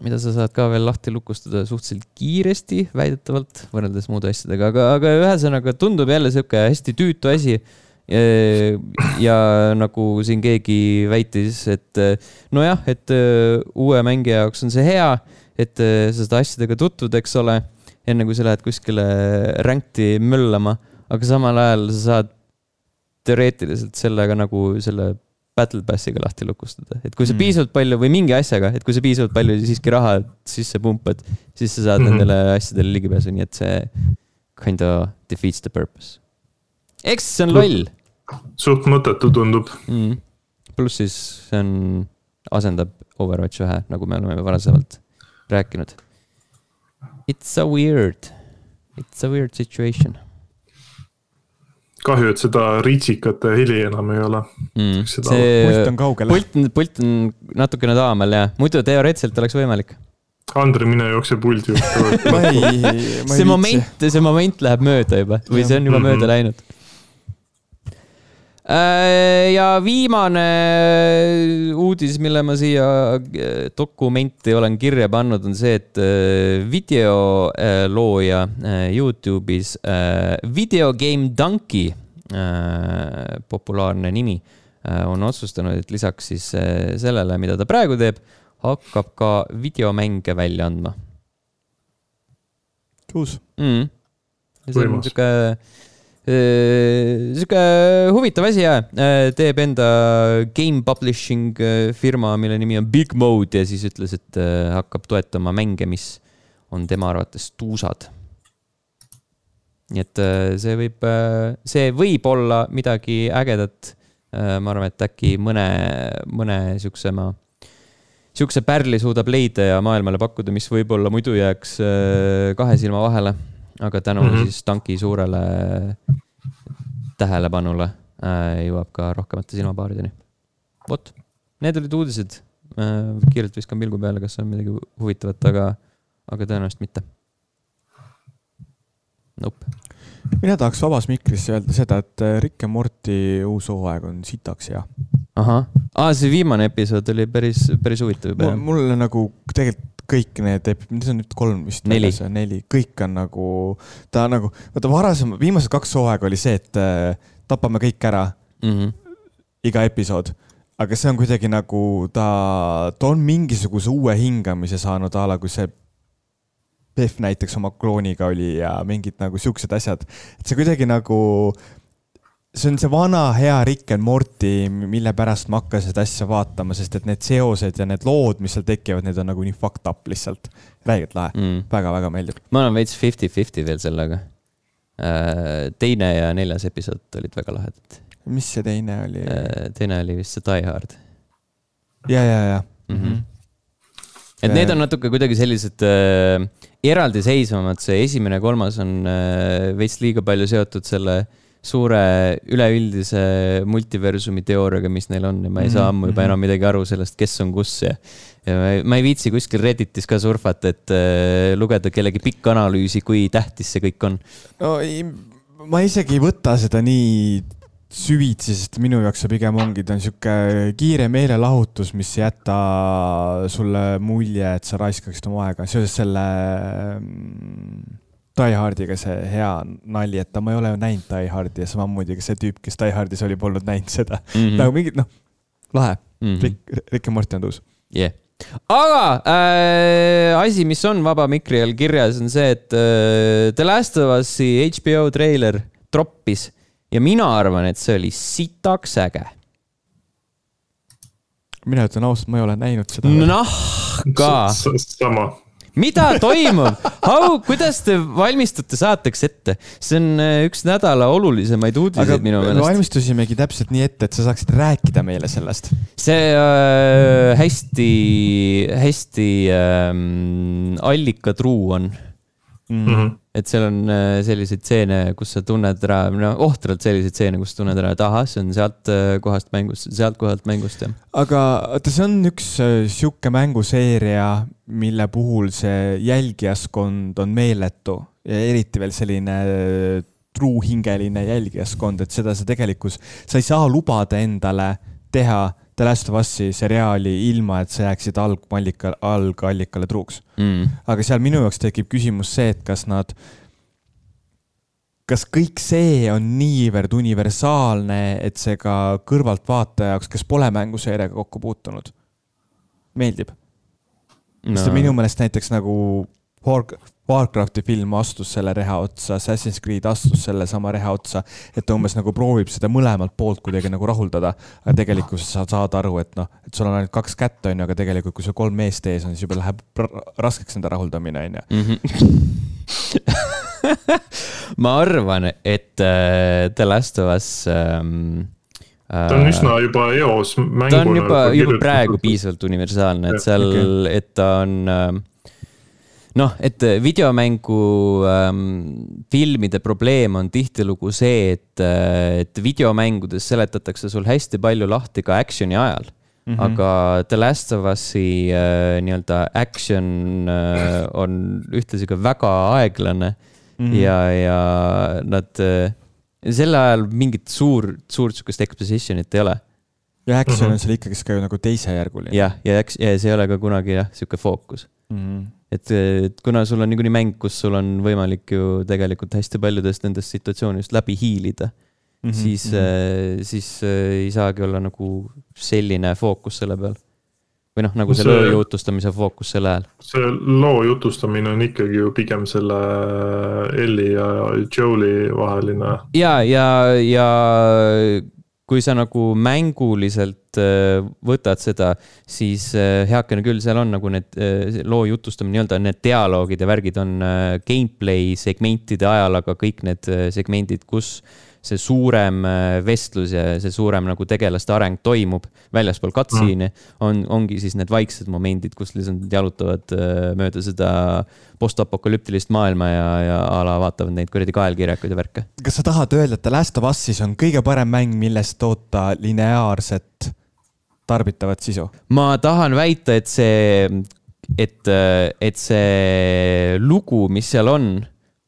mida sa saad ka veel lahti lukustada suhteliselt kiiresti, väidetavalt, võrreldes muude asjadega, aga, aga ühesõnaga tundub jälle sihuke hästi tüütu asi. ja nagu siin keegi väitis, et nojah, et uue mängija jaoks on see hea, et sa saad asjadega tutvud, eks ole, enne kui sa lähed kuskile rank'i möllama, aga samal ajal sa saad teoreetiliselt sellega nagu selle battle pass'iga lahti lukustada, et kui sa mm. piisavalt palju või mingi asjaga, et kui sa piisavalt palju siiski raha sisse pumpad, siis sa saad mm -hmm. nendele asjadele ligipääsu, nii et see kind of defeats the purpose. eks see on loll. suht mõttetu tundub mm.. pluss siis see on, asendab Overwatch ühe, nagu me oleme varasemalt rääkinud. It's a weird, it's a weird situation kahju, et seda ritsikate heli enam ei ole. Mm.. see pult on kaugel. pult, pult on natukene taamal jah, muidu teoreetiliselt oleks võimalik. Andri, mine jookse puldi juurde. (laughs) See moment, see moment läheb mööda juba. Või see on juba mm -hmm. mööda läinud. Äh, ja viimane uudis, mille ma siia äh, dokumenti olen kirja pannud, on see, et äh, videolooja Youtube'is, Video Game Donkey, populaarne nimi, on otsustanud, et lisaks siis sellele, mida ta praegu teeb, hakkab ka videomänge välja andma. uus mm.. see on sihuke Äh, sihuke huvitav asi ja äh, teeb enda game publishing äh, firma, mille nimi on Big Mode ja siis ütles, et hakkab toetama mänge, mis on tema arvates tuusad. nii et see võib, see võib olla midagi ägedat. ma arvan, et äkki mõne, mõne siuksema, siukse pärli suudab leida ja maailmale pakkuda, mis võib-olla muidu jääks kahe silma vahele aga tänu mm -hmm. siis tanki suurele tähelepanule äh, jõuab ka rohkemate silmapaarideni. vot, need olid uudised äh,. kiirelt viskan pilgu peale, kas on midagi huvitavat, aga, aga tõenäoliselt mitte. Nope. mina tahaks vabas mikris öelda seda, et äh, Rick ja Morty uus hooaeg on sitaks hea. ahah, aa, see viimane episood oli päris, päris huvitav juba. mulle nagu tegelikult kõik need, need on nüüd kolm vist. neli. neli, kõik on nagu, ta nagu, vaata varasem, viimased kaks hooaega oli see, et äh, tapame kõik ära mm. -hmm. iga episood. aga see on kuidagi nagu ta, ta on mingisuguse uue hingamise saanud a la kui see Pehv näiteks oma klooniga oli ja mingid nagu siuksed asjad. et see kuidagi nagu, see on see vana hea Rick and Morty, mille pärast ma hakkasin seda asja vaatama, sest et need seosed ja need lood, mis seal tekivad, need on nagu nii fucked up lihtsalt. räigelt lahe mm., väga-väga meeldib. ma olen veits fifty-fifty veel sellega. Äh, teine ja neljas episood olid väga lahedad mis see teine oli? Äh, teine oli vist see Die Hard. ja, ja, ja mm. -hmm. et need on natuke kuidagi sellised äh, eraldiseisvamad, see esimene ja kolmas on äh, veits liiga palju seotud selle suure üleüldise multiversumi teooriaga, mis neil on ja ma ei saa ammu juba mhm. enam midagi aru sellest, kes on kus ja. ja ma, ma ei viitsi kuskil Redditis ka surfata, et äh, lugeda kellegi pikka analüüsi, kui tähtis see kõik on. no ei, ma isegi ei võta seda nii süvitsi, sest minu jaoks see pigem ongi, ta on sihuke kiire meelelahutus, mis ei jäta sulle mulje, et sa raiskaksid oma aega seoses selle mm, Die Hardiga see hea nali, et ma ei ole ju näinud Die Hardi ja samamoodi ka see tüüp, kes Die Hardis oli, polnud näinud seda mm. -hmm. nagu mingid, noh, lahe mm. -hmm. Rick, Rick ja Morty on jah yeah aga äh, asi, mis on Vaba Mikri all kirjas, on see, et äh, The Last of Us'i HBO treiler troppis ja mina arvan, et see oli sitaks äge. mina ütlen ausalt, ma ei ole näinud seda. nahka. sama mida toimub? How, kuidas te valmistute saateks ette? see on äh, üks nädala olulisemaid uudiseid minu meelest. valmistusimegi täpselt nii ette, et sa saaksid rääkida meile sellest. see äh, hästi, hästi ähm, allikatruu on mm. -hmm. et seal on äh, selliseid stseene, kus sa tunned ära, no ohtralt selliseid stseene, kus tunned ära, et ahah, see on sealt äh, kohast mängust, sealt kohalt mängust, jah. aga oota, see on üks äh, sihuke mänguseeria, mille puhul see jälgijaskond on meeletu ja eriti veel selline truuhingeline jälgijaskond, et seda sa tegelikult, sa ei saa lubada endale teha The Last of Us'i seriaali ilma, et sa jääksid algallika, algallikale truuks mm.. aga seal minu jaoks tekib küsimus see, et kas nad, kas kõik see on niivõrd universaalne, et see ka kõrvaltvaataja jaoks, kes pole mänguseeriaga kokku puutunud, meeldib no.? sest minu meelest näiteks nagu Warcrafti film astus selle reha otsa, Assassin's Creed astus selle sama reha otsa, et ta umbes nagu proovib seda mõlemalt poolt kuidagi nagu rahuldada. aga tegelikkuses sa saad aru, et noh, et sul on ainult kaks kätt, on ju, aga tegelikult, kui sul kolm meest ees on, siis juba läheb raskeks enda rahuldamine, on ju. Mhm. (laughs) ma arvan, et äh, The Last of Us ähm, ta on üsna juba eos mänguna. ta on juba, juba praegu piisavalt universaalne, et seal okay., et ta on äh, noh, et äh, videomängu ähm, filmide probleem on tihtilugu see, et, äh, et videomängudes seletatakse sul hästi palju lahti ka action'i ajal mm. -hmm. aga The Last of Us'i äh, nii-öelda action äh, on ühtlasi ka väga aeglane mm -hmm. ja, ja nad äh,, sel ajal mingit suur, suurt sihukest exposition'it ei ole ja action mm -hmm. on seal ikkagist ka ju nagu teisejärguline. jah, ja, ja, ja see ei ole ka kunagi jah, sihuke fookus mm. -hmm et, et kuna sul on niikuinii mäng, kus sul on võimalik ju tegelikult hästi paljudest nendest situatsioonidest läbi hiilida mm, -hmm, siis mm, -hmm. siis äh, ei saagi olla nagu selline fookus selle peal. või noh, nagu see, see loo jutustamise fookus sel ajal. see loo jutustamine on ikkagi ju pigem selle Ellie ja Joe'i vaheline. ja, ja, ja kui sa nagu mänguliselt äh, võtad seda, siis äh, heakene küll, seal on nagu need äh, loo jutustamine, nii-öelda need dialoogid ja värgid on gameplay segmentide ajal, aga kõik need segmendid, kus see suurem äh, vestlus ja see suurem nagu tegelaste areng toimub väljaspool cutscene'i mm., on, ongi siis need vaiksed momendid, kus lihtsalt jalutavad äh, mööda seda postapokalüptilist maailma ja, ja a la vaatavad neid kuradi kaelkirjakuid ja värke. kas sa tahad öelda, et Last of Us'is on kõige parem mäng, millest toota lineaarset tarbitavat sisu? ma tahan väita, et see, et, et see lugu, mis seal on,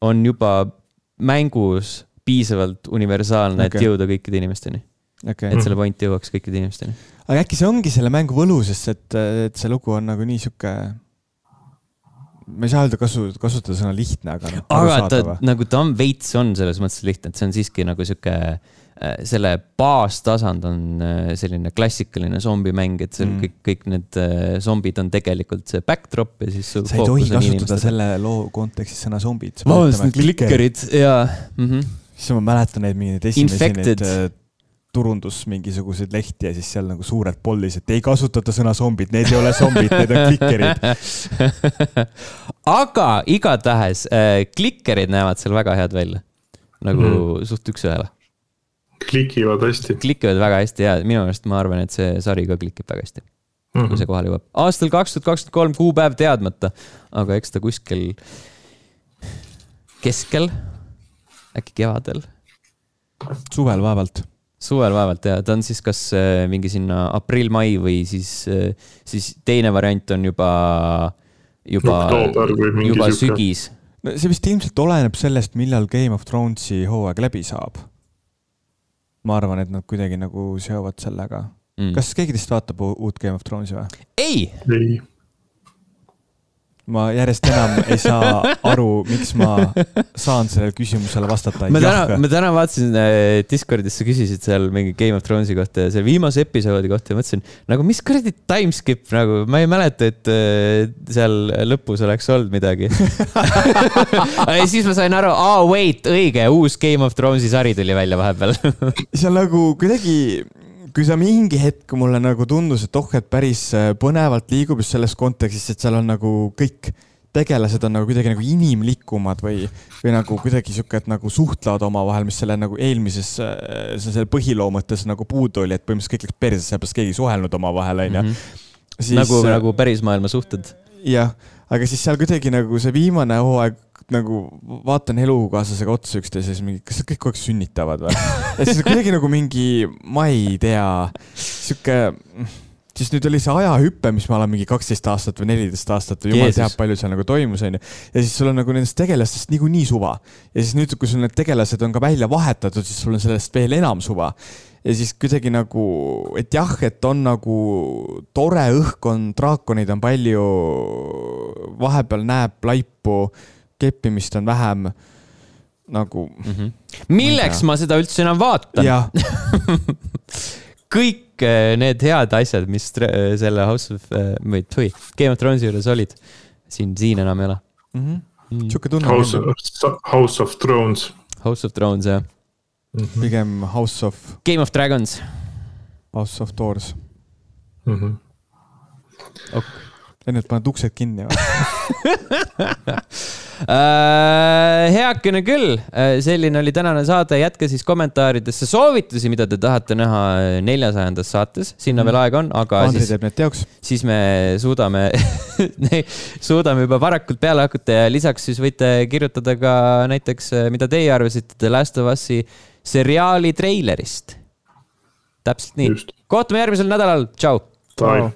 on juba mängus piisavalt universaalne okay., et jõuda kõikide inimesteni okay.. et selle point jõuaks kõikide inimesteni. aga äkki see ongi selle mängu võlu, sest et, et see lugu on nagu nii sihuke, ma ei saa öelda kasu, kasutada sõna lihtne, aga noh. aga ta nagu ta on veits on selles mõttes lihtne, et see on siiski nagu sihuke selle baastasand on selline klassikaline zombimäng, et seal mm. kõik, kõik need zombid on tegelikult see backdrop ja siis. sa ei tohi kasutada inimestel. selle loo kontekstis sõna zombid. vabandust, need klikkerid ja mm. -hmm. Siis ma mäletan neid mingeid esimesi neid turundus mingisuguseid lehti ja siis seal nagu suured pollis, et ei kasutata sõna zombid, need ei ole zombid, need on klikkerid (laughs) aga igatahes äh, klikkerid näevad seal väga head välja. nagu mm. suht üks-ühele. klikivad hästi. klikivad väga hästi ja minu meelest ma arvan, et see sari ka klikib väga hästi mm. -hmm. kui see kohale jõuab. aastal kaks tuhat kakskümmend kolm, kuupäev teadmata, aga eks ta kuskil keskel, äkki kevadel. suvel vaevalt suvel vaevalt ja ta on siis kas äh, mingi sinna aprill-mai või siis, äh, siis teine variant on juba, juba, juba sügis. no see vist ilmselt oleneb sellest, millal Game of Thronesi hooaeg läbi saab. ma arvan, et nad kuidagi nagu seovad sellega mm.. kas keegi teist vaatab uut Game of Thronesi või? ei, ei ma järjest enam ei saa aru, miks ma saan sellele küsimusele vastata. ma täna, ma täna vaatasin äh, Discordis, sa küsisid seal mingi Game of Thronesi kohta ja selle viimase episoodi kohta ja mõtlesin nagu, mis kuradi timeskip nagu, ma ei mäleta, et äh, seal lõpus oleks olnud midagi. (laughs) Ja siis ma sain aru, aa wait, õige, uus Game of Thronesi sari tuli välja vahepeal. On nagu kuidagi kui sa mingi hetk mulle nagu tundus, et oh, et päris äh, põnevalt liigub just selles kontekstis, et seal on nagu kõik tegelased on nagu kuidagi nagu inimlikumad või, või nagu kuidagi sihuke, et nagu suhtlevad omavahel, mis selle nagu eelmises, äh, selle põhiloo mõttes nagu puudu oli, et põhimõtteliselt kõik läks perse, sellepärast keegi ei suhelnud omavahel, onju. Mhm. nagu, äh, nagu päris maailma suhted. jah, aga siis seal kuidagi nagu see viimane hooaeg nagu vaatan elukaaslasega otsa üksteise, siis mingi, kas nad kõik kogu aeg sünnitavad või? ja siis kuidagi nagu mingi, ma ei tea, sihuke, siis nüüd oli see ajahüpe, mis ma olen mingi kaksteist aastat või neliteist aastat või jumal teab, palju seal nagu toimus, onju. ja siis sul on nagu nendest tegelastest niikuinii suva. ja siis nüüd, kui sul need tegelased on ka välja vahetatud, siis sul on sellest veel enam suva ja siis kuidagi nagu, et jah, et on nagu tore õhkkond, draakonid on palju, vahepeal näeb laipu keppimist on vähem nagu mm. -hmm. milleks ma, ma seda üldse enam vaatan? (laughs) kõik eh, need head asjad, mis selle House of, eh, või tui, Game of Thronesi juures olid, siin, siin enam ei ole mm. -hmm. Mm. sihuke tunne. House, of, House of Thrones. House of Thrones, jah mm. -hmm. pigem House of. Game of Dragons. House of Doors mm. -hmm. Okay enne, et paned uksed kinni või äh, (laughs) heakene küll, äh, selline oli tänane saade, jätke siis kommentaaridesse soovitusi, mida te tahate näha neljasajandas saates, sinna mm. veel aega on, aga Andri siis, teeb need teoks. siis me suudame (laughs) suudame juba varakult peale hakata ja lisaks siis võite kirjutada ka näiteks, äh, mida teie arvasite The Last of Us'i seriaali treilerist. täpselt nii. kohtume järgmisel nädalal, tšau. tšau.